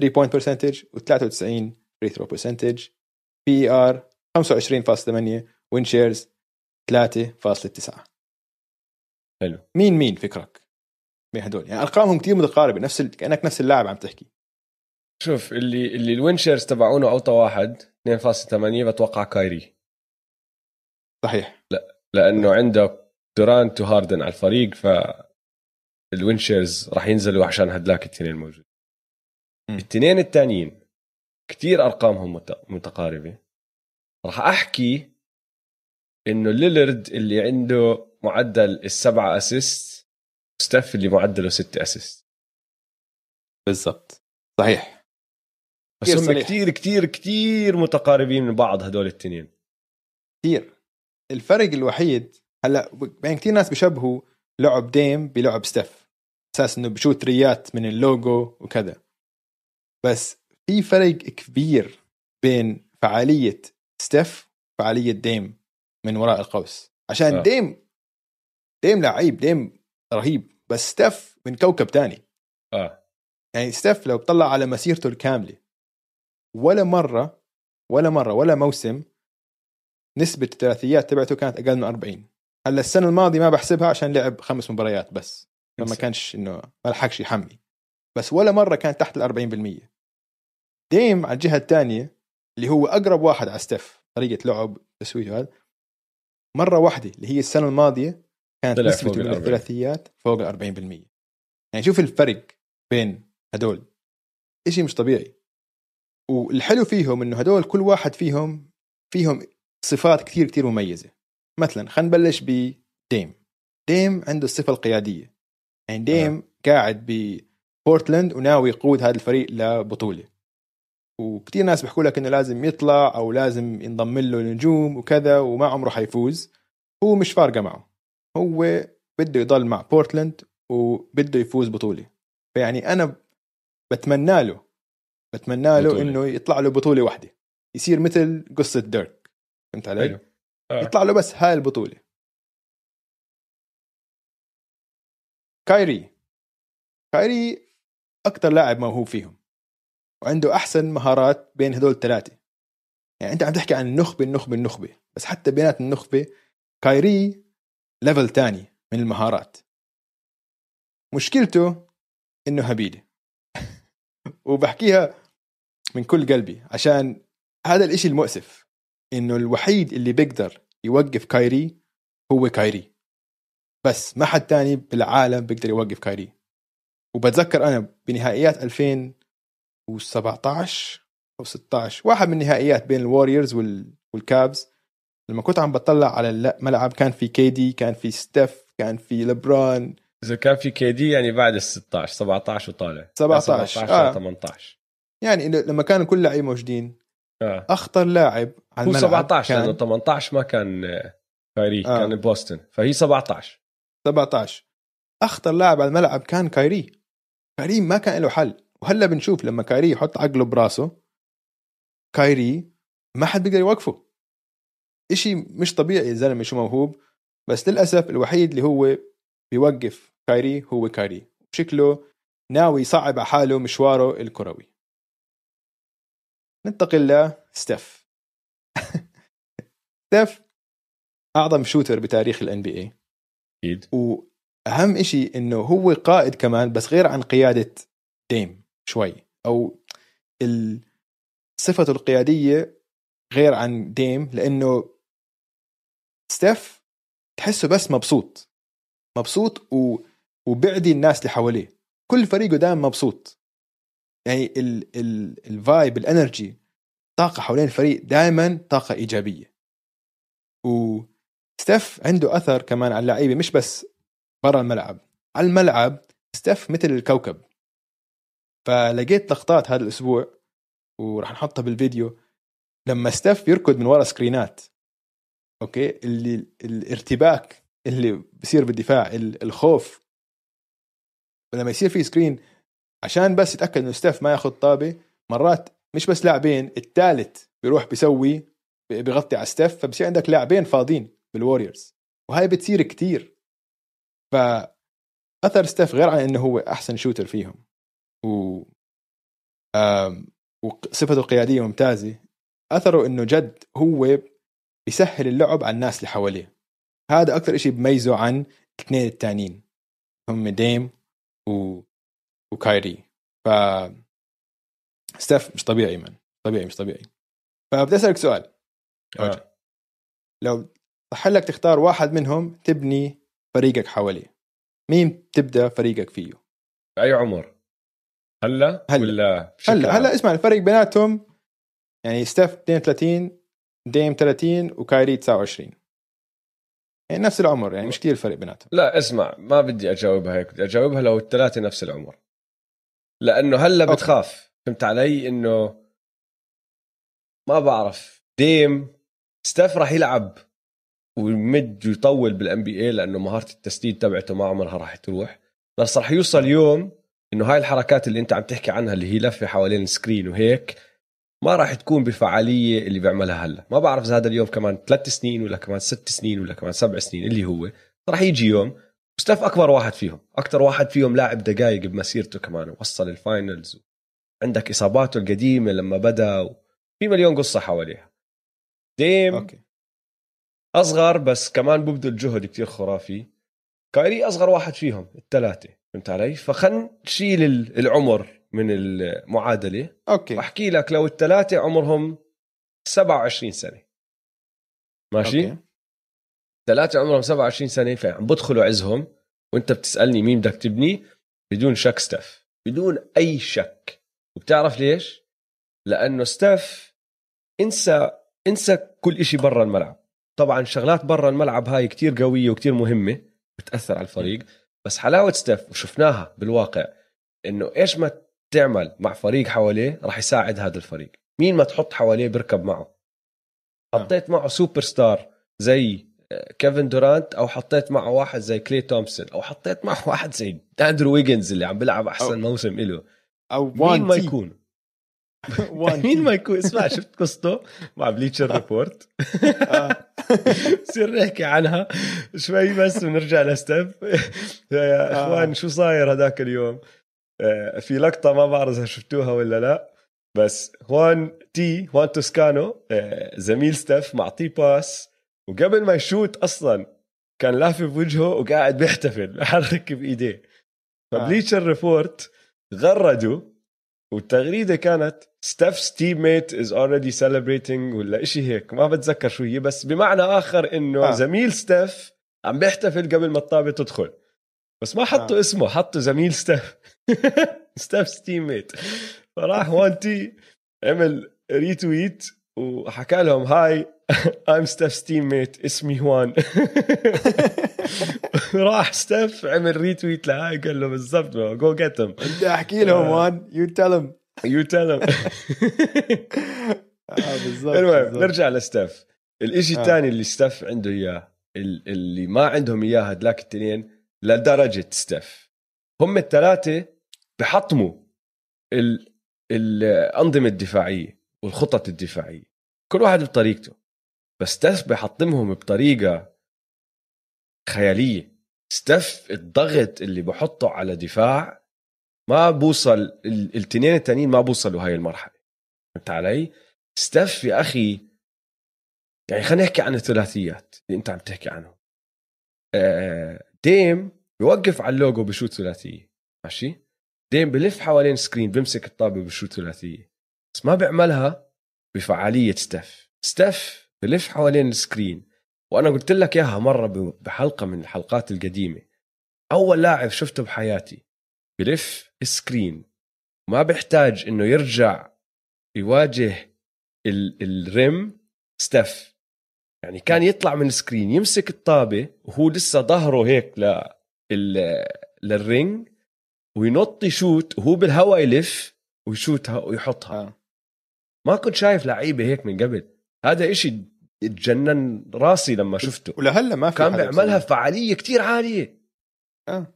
B: 3 point percentage و93 free throw percentage PER 25.8 win shares 3.9
A: حلو.
B: مين مين فكرك؟ بين هدول؟ يعني أرقامهم كثير متقاربة نفس ال... كأنك نفس اللاعب عم تحكي.
A: شوف اللي اللي ال win shares تبعونه اوطى واحد 2.8 بتوقع كايري.
B: صحيح.
A: لأنه عنده دورانت وهاردن على الفريق ف ال win shares راح ينزلوا عشان هدلاك الاثنين موجود
B: م.
A: الاثنين الثانيين كتير أرقامهم مت- متقاربة. راح أحكي إنه ليلرد اللي عنده معدل السبعة assist ستيف اللي معدله ستة assist
B: بالضبط. صحيح.
A: بس هم
B: صريح.
A: كتير كتير كتير متقاربين من بعض هدول الاثنين
B: كثير الفرق الوحيد هلأ بين كثير ناس بيشبهوا لعب ديم بلعب ستيف أساس إنه بشوت three ات من اللوجو وكذا بس في فرق كبير بين فعالية ستيف وفعالية ديم من وراء القوس عشان
A: آه.
B: آه. ديم ديم لعيب ديم رهيب بس ستيف من كوكب تاني
A: آه
B: يعني ستيف لو بطلع على مسيرته الكاملة ولا مرة ولا مرة ولا موسم نسبة الثلاثيات تبعته كانت أقل من 40 هلأ السنة الماضية ما بحسبها عشان لعب خمس مباريات بس. فما. كانش إنه ما لحقش يحمي. بس ولا مرة كانت تحت ال 40% ديم على الجهة الثانية اللي هو أقرب واحد على ستيف طريقة لعب تسويته هذا. مرة واحدة اللي هي السنة الماضية كانت نسبته
A: ال
B: من
A: 40.
B: الثلاثيات فوق ال 40% يعني شوف الفرق بين هدول. إشي مش طبيعي. والحلو فيهم إنه هدول كل واحد فيهم فيهم صفات كثير كثير مميزة. مثلا خلينا نبلش بديم ديم. عنده الصفة القيادية. يعني ديم قاعد ببورتلاند وناوي يقود هذا الفريق لبطولة. وكثير ناس بيحكوا لك إنه لازم يطلع أو لازم ينضم له نجوم وكذا وما عمره حيفوز. هو مش فارقة معه. هو بده يضل مع بورتلاند وبده يفوز بطولة. فيعني أنا بتمنى له بتمنى له. إنه يطلع له بطولة واحدة يصير مثل قصة ديرك. فهمت علي؟
A: حلو. آه.
B: يطلع له بس هاي البطولة. كايري. كايري أكثر لاعب موهوب فيهم. وعنده أحسن مهارات بين هدول الثلاثة. يعني أنت عم تحكي عن النخبه النخبه النخبه بس حتى بينات النخبة كايري level تاني من المهارات. مشكلته إنه هبيلة. *laughs* وبحكيها من كل قلبي عشان هذا الإشي المؤسف إنه الوحيد اللي بيقدر يوقف كايري هو كايري. بس ما حد تاني بالعالم بيقدر يوقف كايري. وبتذكر أنا بنهائيات 2017 أو 16 واحد من النهائيات بين الواريورز وال... والكافز لما كنت عم بطلع على الملعب كان في كيدي كان في ستيف كان في لبران
A: إذا كان في كي دي يعني بعد ال 16 17 وطالع
B: 17
A: 17
B: آه.
A: 18
B: يعني لما كانوا كل اللعيبه موجودين
A: آه.
B: أخطر لاعب على
A: هو
B: الملعب
A: 17
B: كان
A: لأنه 18 ما كان آه، كايري
B: آه.
A: كان بوسطن فهي 17
B: 17 أخطر لاعب على الملعب كان كايري. كايري ما كان له حل. وهلا بنشوف لما كايري يحط عقله براسه كايري ما حد بيقدر يوقفه. إشي مش طبيعي الزلمه شو موهوب. بس للأسف الوحيد اللي هو بيوقف كايري هو كايري. شكله ناوي يصعب على حاله مشواره الكروي. ننتقل لستيف *laughs* ستيف. أعظم shooter بتاريخ الان بي اي
A: أكيد.
B: وأهم إشي إنه هو قائد كمان بس غير عن قيادة ديم شوي. أو صفته القيادية غير عن ديم لأنه ستيف تحسه بس مبسوط. مبسوط و... وبعدي الناس اللي حواليه. كل فريقه دائما مبسوط. يعني ال... ال... ال vibe ال energy طاقة حوالين الفريق دائما طاقة إيجابية. وستيف عنده أثر كمان على اللعيبة مش بس برا الملعب. على الملعب ستيف مثل الكوكب. فلقيت لقطات هذا الأسبوع وراح نحطها بالفيديو. لما ستيف يركض من ورا screenات okay اللي الارتباك اللي بصير بالدفاع ال- الخوف. لما يصير في screen عشان بس يتأكد إنه ستيف ما ياخذ طابة مرات مش بس لاعبين الثالث بيروح بيسوي بيغطي على ستيف فبصير عندك لاعبين فاضيين بالوريورز وهاي بتصير كتير. ف أثر ستيف غير عن إنه هو أحسن shooter فيهم. و وصفته قياديه ممتازة. أثره إنه جد هو بيسهل اللعب على الناس اللي حواليه. هذا أكثر شيء بميزه عن الاثنين الثانيين هم ديم و... وكايري. ف ستيف مش طبيعي من طبيعي مش طبيعي. فبدي أسألك سؤال.
A: آه.
B: لو صح لك تختار واحد منهم تبني فريقك حواليه مين تبدأ فريقك فيه؟
A: بأي عمر؟ هلا
B: هلا.
A: ولا
B: هلا؟ هلا اسمع الفرق بيناتهم يعني ستيف 32 ديم 30 وكايري 29 يعني نفس العمر يعني مش كثير الفرق بيناتهم.
A: لا اسمع ما بدي أجاوبها هيك بدي أجاوبها لو الثلاثة نفس العمر. لأنه هلا. بتخاف. فهمت علي؟ إنه ما بعرف. ديم ستاف راح يلعب ويمد ويطول بالان بي اي لأنه مهارة التسديد تبعته ما عمرها راح تروح. بس راح يوصل يوم إنه هاي الحركات اللي أنت عم تحكي عنها اللي هي لفة حوالين ال screen وهيك ما راح تكون بفعالية اللي بيعملها هلا. ما بعرف إذا هذا اليوم كمان ثلاث سنين ولا كمان ست سنين ولا كمان سبع سنين اللي هو. راح يجي يوم ستاف أكبر واحد فيهم. أكثر واحد فيهم لاعب دقائق بمسيرته كمان وصل ال finals. عندك إصاباته القديمة لما بدأ في مليون قصة حواليها. ديم
B: okay.
A: أصغر بس كمان ببذل جهد كتير خرافي. كايري أصغر واحد فيهم الثلاثه فهمت علي؟ فخل نشيل ال- العمر من المعادلة.
B: okay.
A: وأحكي لك لو الثلاثه عمرهم 27 سنة. ماشي؟
B: okay.
A: ثلاثة عمرهم 27 سنة فعم بدخلوا عزهم وانت بتسألني مين بدك تبني؟ بدون شك ستاف. بدون أي شك. وبتعرف ليش؟ لأنه ستاف انسى انسى كل إشي برا الملعب. طبعا شغلات برا الملعب هاي كتير قوية وكتير مهمة بتأثر على الفريق. بس حلاوة ستاف وشفناها بالواقع إنه إيش ما تعمل مع فريق حواليه راح يساعد هذا الفريق. مين ما تحط حواليه بركب معه. حطيت معه سوبر ستار زي كيفن دورانت أو حطيت معه واحد زي كلي تومسون أو حطيت معه *laughs* واحد زي اندرو ويجنز اللي عم بيلعب أحسن
B: أو-
A: موسم له
B: أو
A: مين ما. يكون؟ *laughs* *laughs* مين. ما يكون؟ اسمع شفت قصته؟ مع بليتشر ريبورت
B: آه.
A: بصير نحكي عنها. شوي بس ونرجع لستيف يا إخوان شو صاير هذاك اليوم؟ آه، في لقطة ما بعرف إذا شفتوها ولا لا. بس هون تي هون توسكانو آه، زميل ستيف معطيه pass. وقبل ما يشوت أصلا كان لافف وجهه وقاعد بيحتفل بحرك بإيديه فبليتشر ريبورت غردوا والتغريدة كانت Steph's teammate is already celebrating ولا إشي هيك ما بتذكر شو هي بس بمعنى آخر إنه
B: آه.
A: زميل ستيف عم بيحتفل قبل ما الطابة تدخل بس ما حطوا
B: آه.
A: آه. اسمه حطوا زميل ستيف *laughs* ستيف's teammate فراح وانتي عمل ريتويت وحكى لهم هاي *laughs* I'm Steph's teammate اسمي هوان. *laughs* راح ستيف عمل ريتويت لهاي قال له بالضبط جو جيت
B: بدي أحكي لهم
A: آه.
B: وان يو تيل
A: tell him *laughs*
B: بالضبط
A: المهم. نرجع لستاف الإشي
B: آه.
A: الثاني اللي ستيف عنده إياه ال- اللي ما عندهم إياه هدلاك التنين لدرجة ستيف هم الثلاثه بحطموا ال- الأنظمة الدفاعية والخطط الدفاعية. كل واحد بطريقته بس ستيف بحطمهم بطريقة خيالية. ستيف الضغط اللي بحطه على دفاع ما بوصل ال- التنين التانيين ما بوصلوا هاي المرحلة. فهمت علي؟ ستيف يا أخي يعني خلينا نحكي عن الثلاثيات اللي أنت عم تحكي عنهم. آه، ديم بيوقف على اللوجو بشوت ثلاثية ماشي؟ ديم بلف حوالين screen بمسك الطابة بشوت ثلاثية بس ما بيعملها بفعالية ستيف. ستيف بلف حوالين ال screen وأنا قلت لك إياها مرة بحلقة من الحلقات القديمة. أول لاعب شفته بحياتي بلف screen ما بيحتاج إنه يرجع يواجه ال- ال rim ستيف. يعني كان يطلع من ال screen يمسك الطابة وهو لسه ظهره هيك ل لل ring وينط يشوت وهو بالهواء يلف ويشوتها ويحطها.
B: آه.
A: ما كنت شايف لعيبة هيك من قبل. هذا إشي تجنن راسي لما شفته.
B: ولهلا ما في
A: كان بيعملها. فعاليه كتير عالية.
B: آه.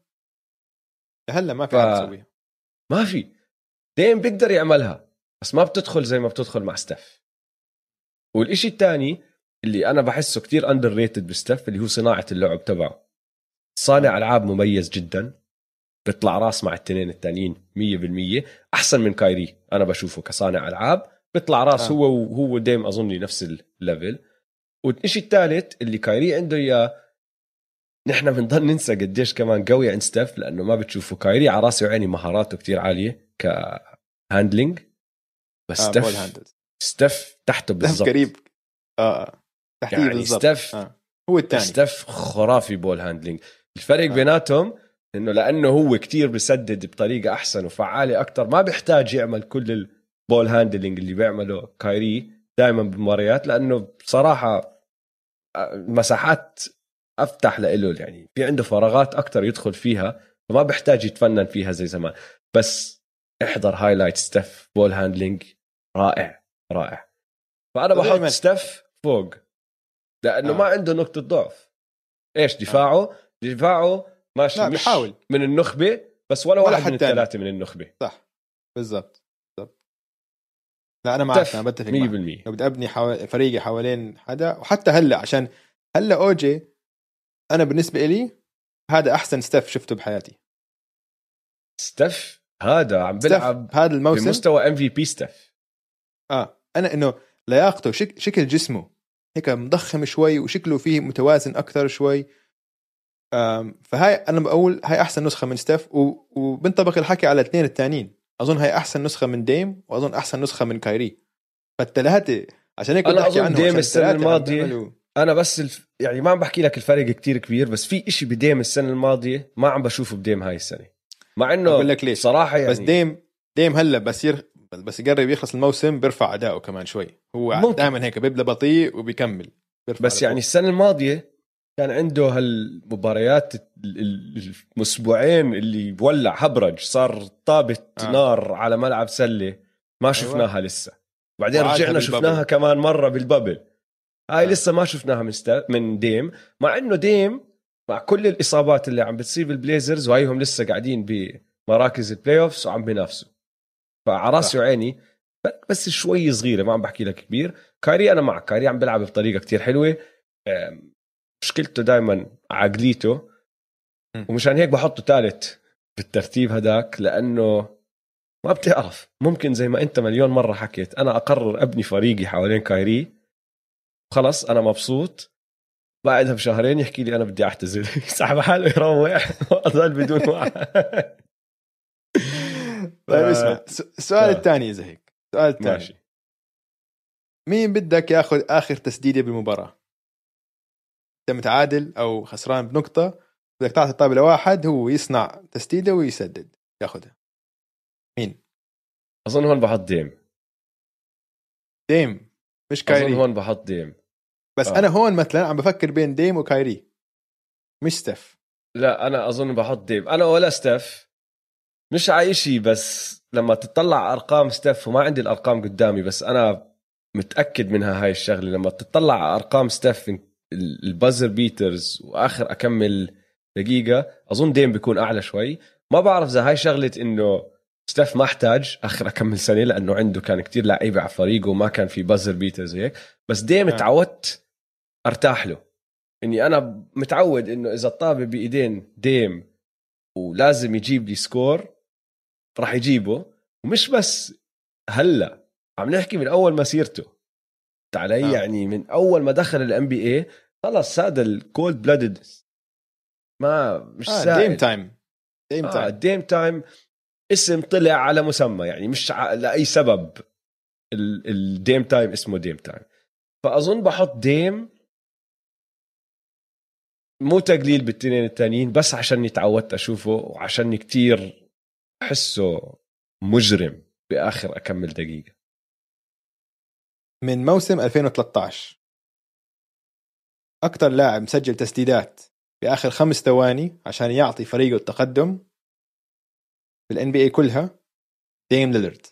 B: لهلا ما في
A: ف-
B: حدا يسويها
A: ما في. ديم بيقدر يعملها بس ما بتدخل زي ما بتدخل مع ستيف والإشي الثاني اللي أنا بحسه كتير underrated بستيف اللي هو صناعة اللعب تبعه. صانع ألعاب مميز جدا. بيطلع راس مع التنين التانيين 100% أحسن من كايري أنا بشوفه كصانع ألعاب. بيطلع راس
B: آه.
A: هو وهو ديم أظني نفس ال level والشيء الثالث اللي كايري عنده إياه نحن بنضل ننسى قديش كمان قوي عند ستيف لأنه ما بتشوفه. كايري على راسي وعيني مهاراته كتير عالية ك handling بس
B: آه
A: ستيف ستيف تحته بالضبط.
B: قريب. آه آه. تحتيه
A: يعني
B: بالضبط.
A: ستيف
B: آه. هو الثاني.
A: ستيف خرافي ball handling الفرق
B: آه.
A: بيناتهم إنه لأنه هو كتير بسدد بطريقة أحسن وفعالة أكثر ما بيحتاج يعمل كل ال ball handling اللي بيعمله كايري دائما بالمباريات لأنه بصراحة آه، مساحات أفتح له يعني في عنده فراغات أكثر يدخل فيها فما بيحتاج يتفنن فيها زي زمان بس احضر highlight ستيف ball handling رائع رائع فأنا بحط. ستيف فوق لأنه
B: آه.
A: ما عنده نقطة ضعف إيش دفاعه دفاعه ماشي
B: لا
A: مش
B: بيحاول.
A: من النخبة بس ولا,
B: ولا
A: واحد
B: حد
A: من. الثلاثة من النخبة
B: صح بالضبط لا أنا معك أنا بتفق معك.
A: 100%
B: لو بدي ابني حو... فريقي حوالين حدا وحتى هلأ عشان هلأ اوجي أنا بالنسبة لي هذا أحسن ستيف شفته بحياتي.
A: ستيف؟ هذا عم بيلعب
B: هذا الموسم؟
A: بمستوى MVP ستيف.
B: آه أنا إنه لياقته شك... شكل جسمه هيك مضخم شوي وشكله فيه متوازن أكثر شوي. فهاي أنا بقول هاي أحسن نسخة من ستيف و... وبنطبق الحكي على الاثنين الثانيين أظن هاي أحسن نسخة من ديم وأظن أحسن نسخة من كايري فالثلاثه عشان هيك
A: أظن
B: عنهم
A: ديم الماضية
B: بيعملوا-
A: أنا بس الف... يعني ما عم بحكي لك الفرق كتير كبير بس في إشي بديم السنة الماضية ما عم بشوفه بديم هاي السنة مع إنه
B: أقول لك ليش.
A: صراحة يعني
B: بس ديم ديم هلأ بس ير... بس يقرب يخلص الموسم بيرفع أداؤه كمان شوي هو. دائما هيك بيبدا بطيء وبيكمل
A: بس يعني. السنة الماضية كان عنده هالمباريات ال- ال- الأسبوعين اللي بولع هبرج صار طابت
B: آه.
A: نار على ملعب سلة ما شفناها لسه بعدين رجعنا. شفناها كمان مرة بال bubble هاي
B: آه.
A: لسه ما شفناها من ستا... من ديم مع إنه ديم مع كل الإصابات اللي عم بتصير بال Blazers وهيهم لسه قاعدين بمراكز ال playoffs وعم بينافسوا فعلى راسي. وعيني بس شوي صغيرة ما عم بحكي لك كبير كايري أنا معك كايري عم بيلعب بطريقة كتير حلوة مشكلته دائما عقليته. ومشان هيك بحطه ثالث بالترتيب هداك لأنه ما بتعرف. ممكن زي ما أنت مليون مرة حكيت أنا أقرر أبني فريقي حوالين كايري. خلص أنا مبسوط. بعدها بشهرين يحكي لي أنا بدي أعتزل. *laughs* يسحب حاله يروح واضل بدون وعي *laughs*
B: طيب اسمع. السؤال
A: آه.
B: الثاني إذا هيك. السؤال الثاني.
A: ماشي.
B: مين بدك ياخذ آخر تسديدة بالمباراة؟ أنت متعادل أو خسران بنقطة بدك تعطي الطابه لواحد هو يصنع تسديدة ويسدد ياخذها. مين؟
A: أظن هون بحط ديم.
B: ديم مش
A: أظن
B: كايري.
A: هون بحط ديم.
B: بس
A: آه.
B: أنا هون مثلا عم بفكر بين ديم وكايري مش ستيف.
A: لا أنا أظن بحط ديم. أنا ولا ستيف. مش على شيء بس لما تطلع أرقام ستيف وما عندي الأرقام قدامي بس أنا متأكد منها هاي الشغلة. لما تطلع أرقام ستيف ال- ال buzzer beaters وآخر أكم دقيقة أظن ديم بيكون أعلى شوي ما بعرف إذا هاي شغلة إنه ستيف ما احتاج آخر اكم سنة لأنه عنده كان كتير لعيبة على فريقه وما كان في buzzer beaters وهيك بس ديم
B: آه.
A: تعودت أرتاح له إني أنا متعود إنه إذا الطابة بإيدين ديم ولازم يجيب لي score راح يجيبه ومش بس هلأ عم نحكي من أول مسيرته علي
B: آه.
A: آه. يعني من أول ما دخل ال NBA خلص هذا ال cold blooded ما مش
B: آه
A: سائل
B: Dame Time Dame
A: آه
B: Time
A: Dame Time اسم طلع على مسمى يعني مش ع... لأي سبب. ال- ال Dame Time اسمه Dame Time فأظن بحط ديم مو تقليل بالتنين التانيين بس عشان تعودت أشوفه وعشان كتير أحسه مجرم بآخر أكمل دقيقة.
B: من موسم 2013 أكثر لاعب مسجل تسديدات في اخر خمس ثواني عشان يعطي فريقه التقدم في ال NBA كلها ديم ليلرد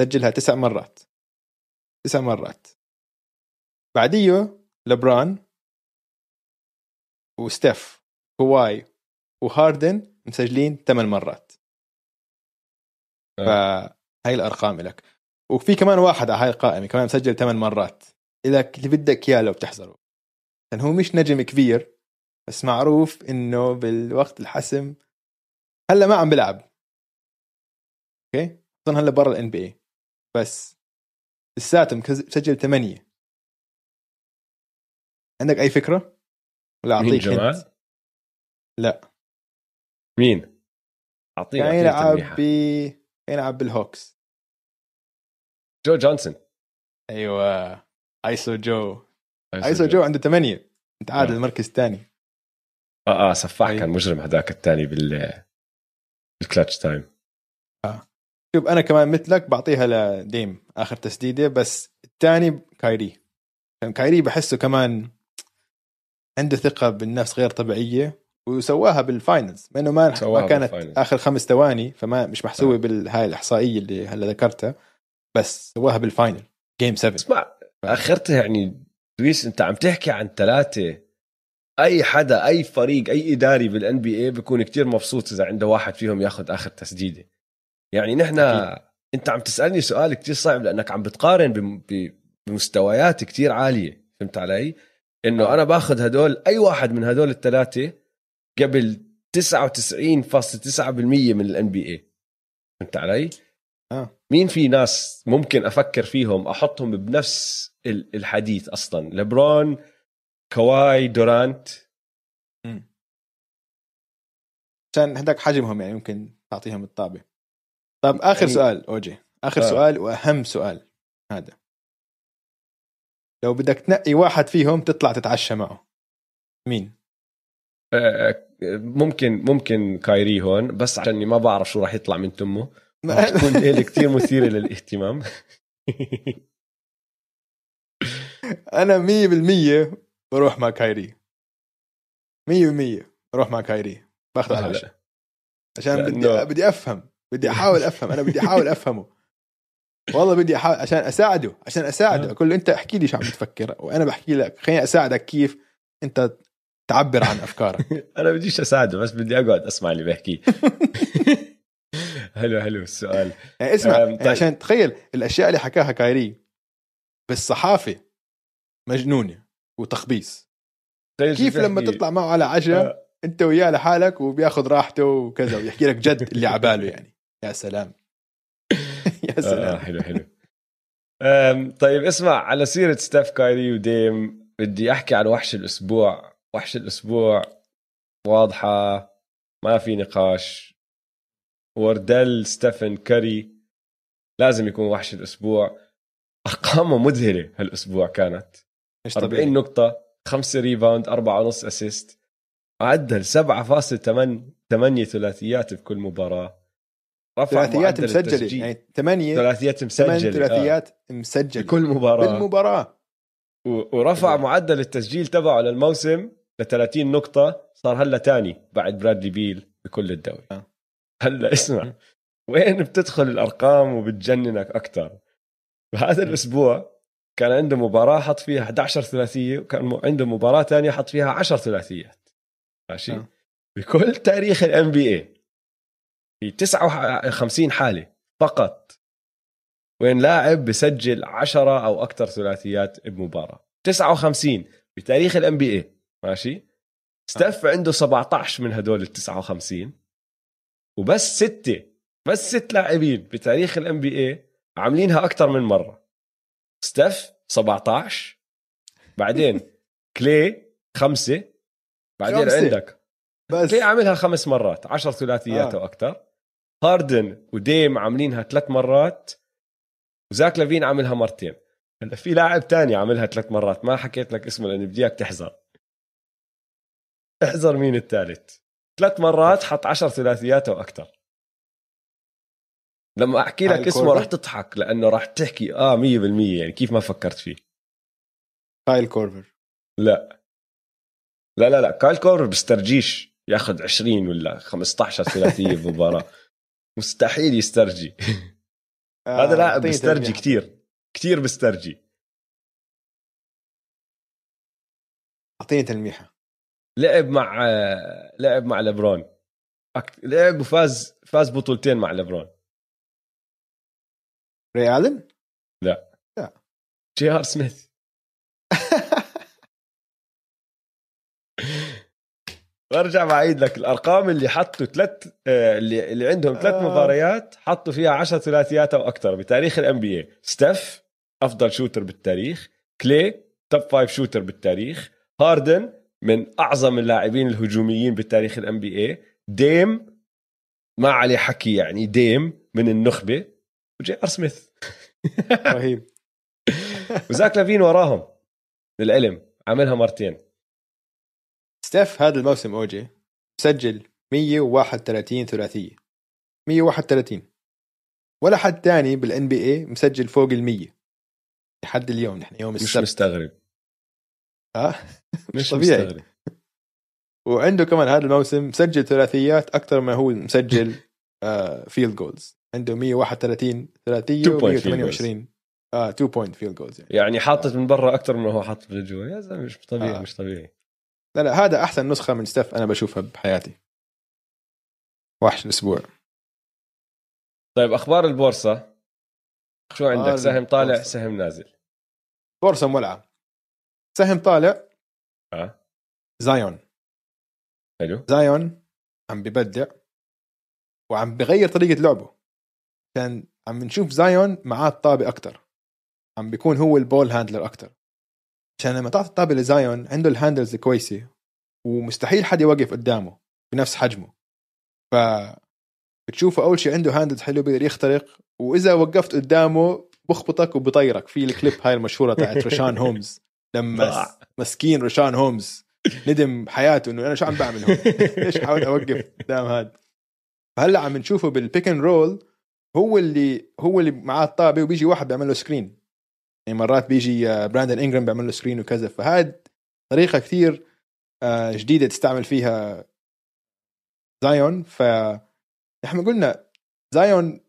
B: سجلها تسع مرات. تسع مرات. بعديه ليبرون وستيف كاري وهاردن مسجلين ثمان مرات.
A: آه.
B: فهاي الأرقام لك. وفي كمان واحد على هاي القائمة كمان مسجل ثمان مرات. إذا اللي بدك إياه لو بتحضره. لأن هو مش نجم كبير. بس معروف إنه بالوقت الحسم هلا ما عم بلعب okay أصلا هلا برا ال NBA بس لساته مسجل ثمانية عندك أي فكرة؟ ولا
A: مين
B: أعطيك
A: جمال؟
B: hint؟ لا
A: مين؟ أعطيني
B: كان يلعب. ب يلعب بالهوكس
A: جو جونسون
B: أيوه Iso Joe
A: Iso
B: Iso Joe عنده ثمانية انت عادل
A: آه.
B: المركز الثاني
A: آه آه سفاح
B: أي.
A: كان مجرم هذاك الثاني بال بال clutch time
B: شوف أنا كمان مثلك بعطيها لديم آخر تسديدة بس الثاني كايري كايري بحسه كمان عنده ثقة بالنفس غير طبيعية وسواها بال finals مع انه ما,
A: سواها
B: ما كانت
A: بال
B: finals. آخر خمس ثواني فما مش محسوبة
A: آه.
B: بالهاي الإحصائية اللي هلا ذكرتها بس سواها بال final game 7
A: اسمع آخرتها يعني دويس أنت عم تحكي عن ثلاثة أي حدا أي فريق أي إداري بال NBA بيكون كتير مبسوط إذا عنده واحد فيهم ياخذ آخر تسديدة. يعني نحن
B: أكيد.
A: أنت عم تسألني سؤال كتير صعب لأنك عم بتقارن بمستويات كتير عالية فهمت علي؟ إنه
B: آه.
A: أنا باخذ هدول أي واحد من هدول الثلاثه قبل 99.9% من ال NBA فهمت علي؟
B: آه.
A: مين في ناس ممكن أفكر فيهم أحطهم بنفس ال- الحديث أصلا؟ لبرون كواي دورانت.
B: عشان هداك حجمهم يعني ممكن تعطيهم الطابة. طيب آخر
A: يعني-
B: سؤال أوجي. آخر
A: آه.
B: سؤال وأهم سؤال هذا. لو بدك تنقي واحد فيهم تطلع تتعشى معه. مين؟
A: آه، ممكن ممكن كايري هون بس عشاني ما بعرف شو راح يطلع من تمه. *laughs* تكون ليلة كتير مثيرة للاهتمام.
B: أنا 100% بروح مع كايري. 100% بروح مع كايري. باخذه على. العشاء. عشان
A: لأنه-
B: بدي بدي أفهم. بدي أحاول أفهم. أنا بدي أحاول أفهمه. *laughs* والله بدي أحاول عشان أساعده. عشان أساعده.
A: آه.
B: أقول له أنت احكي لي شو عم بتفكر وأنا بحكي لك. خليني أساعدك كيف أنت تعبر عن أفكارك. *laughs*
A: أنا بديش أساعده بس بدي أقعد أسمع اللي بحكيه *laughs* حلو حلو السؤال.
B: يعني اسمع يعني. عشان تخيل الأشياء اللي حكاها كايري بالصحافة مجنونة. وتخبيص. كيف لما. تطلع معه على عشاء
A: آه،
B: انت وياه لحالك وبياخذ راحته وكذا ويحكي لك جد اللي عباله يعني. يا سلام. *laughs* يا
A: آه
B: سلام.
A: حلو حلو. أم، طيب اسمع على سيرة ستيف كاري وديم بدي أحكي عن وحش الأسبوع. وحش الأسبوع واضحة ما في نقاش. وردل ستيفن كاري لازم يكون وحش الأسبوع. أرقامه مذهلة هالأسبوع كانت.
B: مش
A: 40
B: طبيعي؟
A: نقطة 5 rebound 4 ونص assist معدل 7.8 ثلاثيات بكل مباراة. رفع
B: ثلاثيات مسجلة
A: التسجيل.
B: يعني ثمانية
A: ثلاثيات
B: ثمان
A: مسجلة
B: ثلاثيات
A: آه.
B: مسجله
A: بكل مباراة.
B: بالمباراه
A: و- ورفع معدل التسجيل تبعه للموسم ل 30 نقطة. صار هلا تاني بعد برادلي بيل بكل الدوري.
B: آه.
A: هلا اسمع
B: م.
A: وين بتدخل الأرقام وبتجننك أكثر بهذا الأسبوع كان عنده مباراة حط فيها 11 ثلاثية وكان عنده مباراة تانية حط فيها 10 ثلاثيات. ماشي؟
B: آه.
A: بكل تاريخ ال NBA في 59 حالة فقط وين لاعب بسجل 10 أو أكثر ثلاثيات بمباراة. 59 بتاريخ ال NBA ماشي؟ ستيف عنده 17 من هدول ال 59 وبس ستة بس ست لاعبين بتاريخ ال NBA عاملينها أكثر من مرة. ستيف 17 بعدين *laughs* كلي خمسة بعدين
B: خمسة.
A: عندك.
B: بس.
A: كلي عاملها خمس مرات 10 ثلاثيات
B: آه.
A: أو أكثر هاردن وديم عاملينها ثلاث مرات وزاك لافين عاملها مرتين. هلا في لاعب تاني عاملها ثلاث مرات ما حكيت لك اسمه لأني بدي إياك تحذر. احذر مين الثالث. ثلاث مرات حط عشر ثلاثيات أو أكثر لما أحكي لك اسمه؟ راح تضحك لأنه راح تحكي. آه 100% يعني كيف ما فكرت فيه.
B: كايل كورفر.
A: لا. لا لا لا كايل كورفر بيسترجيش ياخذ 20 ولا 15 ثلاثية بمباراه *laughs* مستحيل يسترجي.
B: آه،
A: هذا لاعب بيسترجي
B: تلميح.
A: كتير. كتير بسترجي
B: أعطيني تلميحة.
A: لعب مع لعب مع ليبرون. لعب وفاز فاز بطولتين مع ليبرون.
B: راي ألن
A: جي ار سميث برجع بعيد لك. الأرقام اللي حطوا ثلاث اللي اللي عندهم ثلاث
B: آه.
A: مباريات حطوا فيها 10 ثلاثيات أو أكثر بتاريخ ال NBA ستيف أفضل shooter بالتاريخ. كلي top five shooter بالتاريخ. هاردن من أعظم اللاعبين الهجوميين بالتاريخ ال NBA ديم ما عليه حكي يعني ديم من النخبة. وجي آر سميث. *laughs*
B: رهيب.
A: وزاك لافين وراهم. للعلم. عملها مرتين.
B: ستيف هذا الموسم اوجي مسجل 131 ثلاثية. 131 ولا حد تاني بال NBA مسجل فوق ال 100 لحد اليوم نحن يوم
A: مش
B: السبت.
A: مستغرب.
B: آه. *laughs*
A: مش
B: طبيعي.
A: مستغرب.
B: وعنده كمان هذا الموسم مسجل ثلاثيات أكثر ما هو مسجل آه field goals عنده 131 ثلاثيه
A: Two point field
B: و128 آه 2 point field goals يعني.
A: يعني حاطط من برا أكثر من هو حاطط من جوا. يا زلمة مش طبيعي
B: آه.
A: مش طبيعي.
B: لا لا هذا أحسن نسخة من ستيف أنا بشوفها بحياتي. وحش الأسبوع.
A: طيب أخبار البورصة؟ شو عندك؟
B: آه،
A: سهم طالع
B: البورصة.
A: سهم نازل.
B: بورصة مولعة. سهم طالع.
A: آه.
B: زايون.
A: حلو.
B: زايون عم ببدع. وعم بغير طريقة لعبه. كان عم نشوف زايون معاه الطابة أكثر عم بيكون هو ال ball handler أكثر عشان لما تعطي الطابة لزايون عنده ال handles كويسة ومستحيل حد يوقف قدامه بنفس حجمه. ف بتشوفه أول شيء عنده handles حلو بيقدر يخترق وإذا وقفت قدامه بخبطك وبطيرك. في الكليب هاي المشهورة تاعت *laughs* ريشان هومز لما. مسكين ريشان هومز ندم حياته إنه أنا شو عم بعمل هون؟ *laughs* ليش حاول أوقف قدام هذا فهلأ عم نشوفه بال pick and roll هو اللي هو اللي معاه الطابة وبيجي واحد بيعمل له screen يعني مرات بيجي آه، براندن انجرام بيعمل له screen وكذا. فهاد طريقة كثير آه، جديدة تستعمل فيها زايون. ف نحن قلنا زايون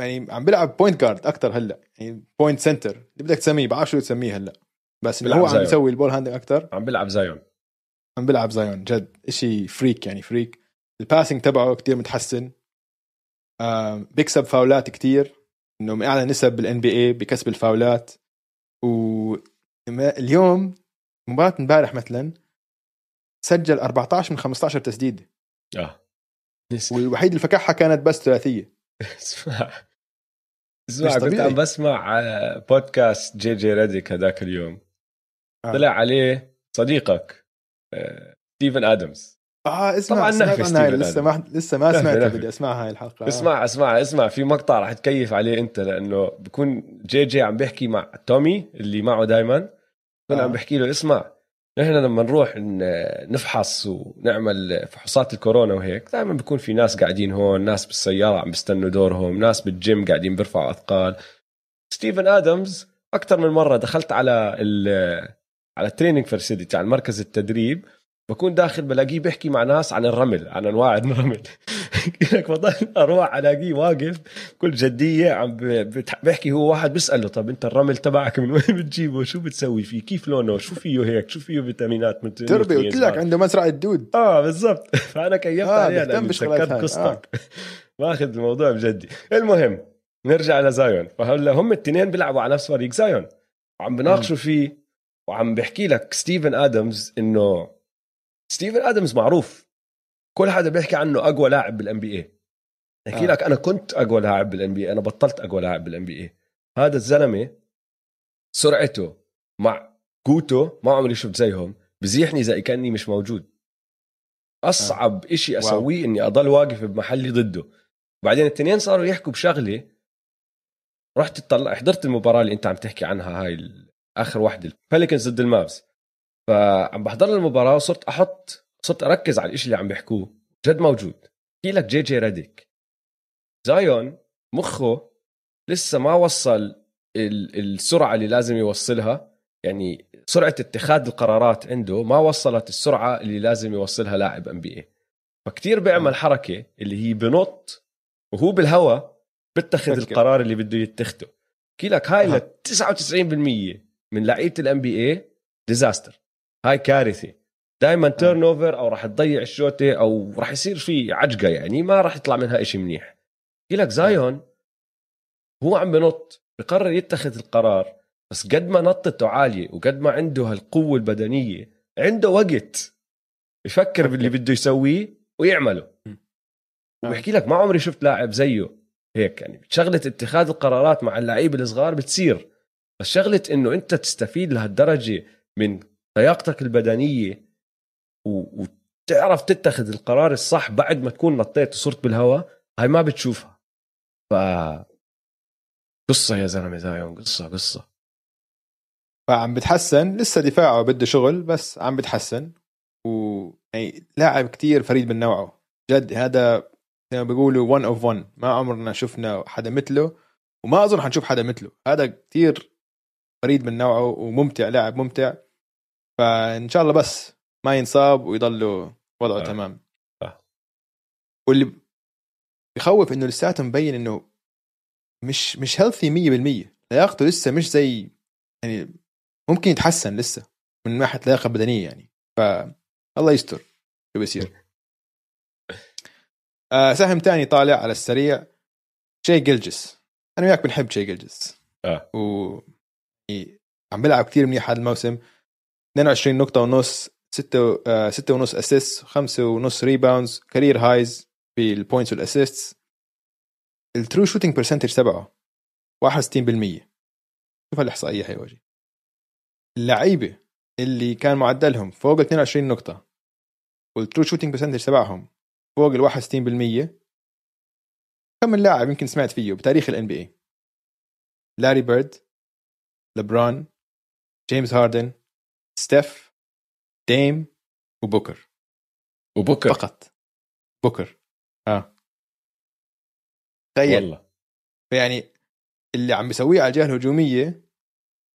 B: يعني عم بيلعب point guard أكثر هلأ. يعني point center اللي بدك تسميه بعرف شو تسميه هلأ. بس
A: بيلعب
B: هو عم. يسوي ال ball handle أكثر
A: عم بيلعب زايون.
B: عم بيلعب زايون. جد. إشي freak يعني freak ال passing تبعه كتير متحسن. بيكسب فاولات كتير إنه من أعلى نسب بال NBA بكسب الفاولات واليوم مباراة امبارح مثلا سجل 14 من 15 تسديدة.
A: آه.
B: والوحيد اللي فكحها كانت بس ثلاثية. *laughs*
A: اسمع. اسمع كنت. عم بسمع آه، بودكاست جي جي ريديك هذاك اليوم.
B: آه.
A: طلع عليه صديقك آه، ستيفن آدمز.
B: آه اسمع
A: طبعاً
B: عنها
A: ستيفن
B: لسه ما لسه ما سمعتها. بدي أسمعها هاي الحلقة آه.
A: اسمع اسمع اسمع في مقطع رح تكيف عليه أنت لأنه بكون جي جي عم بيحكي مع تومي اللي معه دائما بكون
B: آه.
A: عم بحكي له اسمع نحن لما نروح نفحص ونعمل فحوصات الكورونا وهيك دائما بيكون في ناس قاعدين هون ناس بالسيارة عم بيستنوا دورهم ناس بالجيم قاعدين بيرفعوا أثقال ستيفن آدمز أكثر من مرة دخلت على ال على ال training facility على مركز التدريب بكون داخل بلاقيه بيحكي مع ناس عن الرمل عن أنواع الرمل. *laughs* لك بضل أروح ألاقيه واقف بكل جدية عم بيحكي هو واحد بيسأله طب أنت الرمل تبعك من وين بتجيبه؟ شو بتسوي فيه؟ كيف لونه؟ شو فيه هيك؟ شو فيه فيتامينات؟ من
B: تربي قلت لك عنده مزرعة دود.
A: آه بالضبط. *laughs* فأنا كيفت
B: آه،
A: لاني
B: بالشغلات
A: سكرت. قصتك. *laughs* ماخذ الموضوع بجدي. المهم نرجع لزايون. فهلا هم الاثنين بيلعبوا على نفس فريق زايون. وعم بناقشوا فيه وعم بحكي لك ستيفن آدمز إنه ستيفن آدمز معروف. كل حدا بيحكي عنه أقوى لاعب بال NBA بحكي
B: آه.
A: لك أنا كنت أقوى لاعب بال NBA أنا بطلت أقوى لاعب بال NBA هذا الزلمة سرعته مع قوته ما عمري شفت زيهم بزيحني زي كأني مش موجود. أصعب إشي
B: wow.
A: أسويه إني أضل واقف بمحلي ضده. بعدين الاثنين صاروا يحكوا بشغلة رحت تطلع حضرت المباراة اللي أنت عم تحكي عنها هاي آخر واحدة البليكنز ضد المافز. فعم بحضر المباراة وصرت أحط صرت أركز على الشيء اللي عم بيحكوه. جد موجود. احكي لك جي جي ريديك. زايون مخه لسه ما وصل ال- السرعة اللي لازم يوصلها. يعني سرعة اتخاذ القرارات عنده ما وصلت السرعة اللي لازم يوصلها لاعب NBA فكتير بيعمل حركة اللي هي بنط وهو بالهواء بتخذ
B: فكر.
A: القرار اللي بده يتخذه احكي لك هاي. ل 99% من لعيبة ال NBA disaster هاي كارثة. دائما turnover أو راح تضيع الشوطة أو راح يصير في عجقة يعني ما راح يطلع منها إشي منيح. لك زايون هو عم بنط بقرر يتخذ القرار بس قد ما نطته عالية وقد ما عنده هالقوة البدنية عنده وقت يفكر باللي بده يسويه ويعمله. وبحكي لك ما عمري شفت لاعب زيه هيك يعني. شغلة اتخاذ القرارات مع اللعيبة الصغار بتصير بس شغلة إنه أنت تستفيد لهالدرجة من لياقتك البدنية. وتعرف تتخذ القرار الصح بعد ما تكون نطيت وصرت بالهواء هاي ما بتشوفها. ف قصة يا زلمة زايون قصة قصة.
B: فعم بتحسن. لسه دفاعه بده شغل بس عم بتحسن. و يعني لاعب كتير فريد من نوعه. جد هذا زي ما بيقولوا one of one. ما عمرنا شفنا حدا مثله وما أظن حنشوف حدا مثله. هذا كتير فريد من نوعه وممتع لاعب ممتع. فإن شاء الله بس ما ينصاب ويضل وضعه
A: آه.
B: تمام.
A: آه.
B: واللي بخوف إنه لساته مبين إنه مش مش هيلثي 100% لياقته لسه مش زي يعني ممكن يتحسن لسه من ناحية لياقة بدنية يعني. ف الله يستر شو بيصير. *laughs* آه سهم تاني طالع على السريع. شاي جلجس أنا وياك بنحب شاي جلجس
A: آه.
B: و يعني عم بيلعب كثير منيح هذا الموسم. 22 نقطة ونص 6 آه 6 ونص assist 5 ونص rebounds career highs في ال points وال assist ال true shooting percentage تبعه 61% شوف الإحصائية هي وجهي. اللعيبة اللي كان معدلهم فوق ال 22 نقطة وال true shooting percentage تبعهم فوق ال 61% كم من لاعب يمكن سمعت فيه بتاريخ ال NBA لاري بيرد لبران جيمس هاردن ستيف دام وبوكر.
A: وبكر
B: فقط. بوكر. آه. تخيل.
A: والله.
B: يعني اللي عم بيسويه على الجهة الهجومية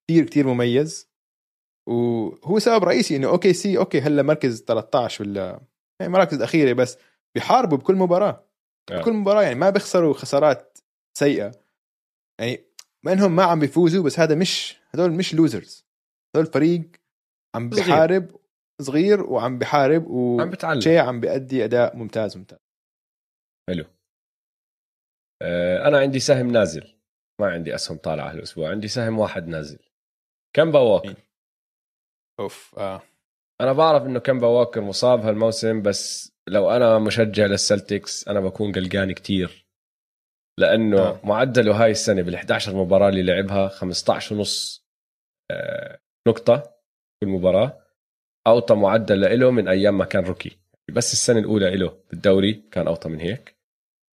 B: كثير كثير مميز. وهو سبب رئيسي إنه OKC okay هلا مركز 13 ولا يعني مراكز الاخيره بس بيحاربوا بكل مباراة.
A: آه.
B: بكل مباراة يعني ما بيخسروا خسارات سيئة. يعني ما إنهم ما عم بيفوزوا بس هذا مش هدول مش losers هدول فريق عم
A: صغير.
B: بيحارب صغير وعم بيحارب و
A: عم بتعلم.
B: شاي عم بيأدي أداء ممتاز ممتاز.
A: حلو. آه، أنا عندي سهم نازل. ما عندي أسهم طالعة هالأسبوع. عندي سهم واحد نازل. كمبا ووكر.
B: مين؟ أوف آه.
A: أنا بعرف إنه كمبا ووكر مصاب هالموسم بس لو أنا مشجع لل Celtics أنا بكون قلقان كتير. لأنه
B: آه.
A: آه. معدله هاي السنة بال 11 مباراة اللي لعبها 15 ونص آه، نقطة. كل مباراه اوطى معدل له من أيام ما كان rookie. بس السنة الأولى له بالدوري كان أوطى من هيك.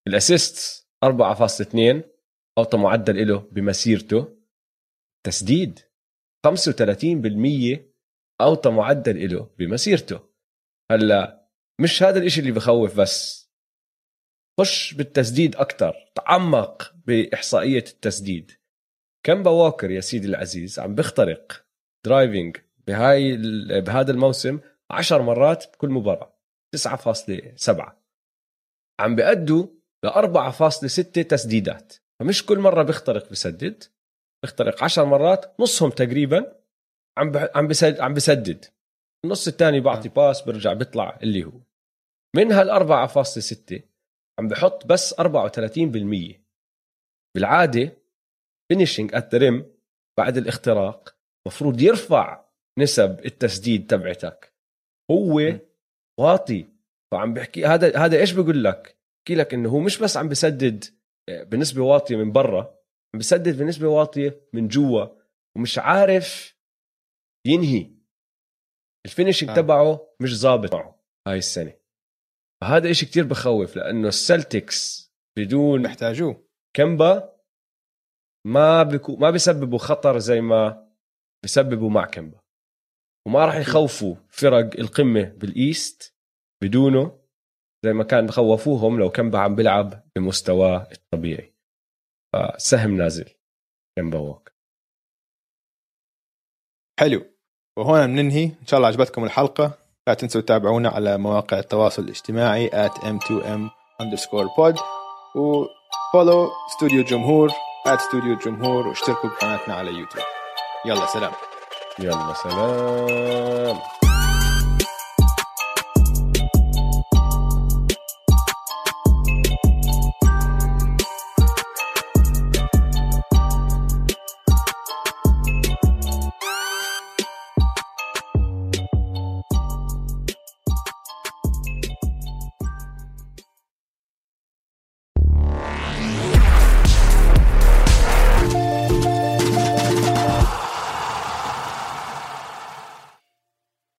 A: ال assist 4.2 اوطى معدل له بمسيرته. تسديد 35% اوطى معدل له بمسيرته. هلأ مش هذا الإشي اللي بخوف بس. خش بالتسديد أكثر تعمق بإحصائية التسديد. كمبا ووكر يا سيدي العزيز عم بيخترق. driving بهاي بهذا الموسم 10 مرات بكل مباراة 9.7 عم بيأدوا ل 4.6 تسديدات. فمش كل مرة بيخترق بسدد بيخترق 10 مرات نصهم تقريبا عم عم بسدد عم بسدد. النص الثاني بعطي pass برجع بيطلع اللي هو. من هال 4.6 عم بحط بس 34% بالعادة finishing at rim بعد الاختراق مفروض يرفع نسب التسديد تبعتك. هو واطي. فعم بحكي هذا هذا إيش بقول لك؟ بحكي لك إنه هو مش بس عم بسدد آه، بنسبة واطية من برا عم بسدد بنسبة واطية من جوا ومش عارف ينهي. ال
B: finishing
A: آه. تبعه مش ظابط معه هاي السنة. فهذا إشي كتير بخوف لأنه ال Celtics بدون
B: بيحتاجوه.
A: كمبا ما بيكو ما بيسببوا خطر زي ما بيسببوا مع كمبا وما راح يخوفوا فرق القمة بالإيست بدونه زي ما كان بخوفوهم لو كمبا عم بيلعب بمستواه الطبيعي. فسهم نازل. كمبا ووك
B: حلو. وهون بننهي. إن شاء الله عجبتكم الحلقة. لا تنسوا تتابعونا على مواقع التواصل الاجتماعي at m2m underscore pod. وفولو استوديو جمهور @استوديو الجمهور واشتركوا بقناتنا على يوتيوب يلا سلام.
A: يلا سلام.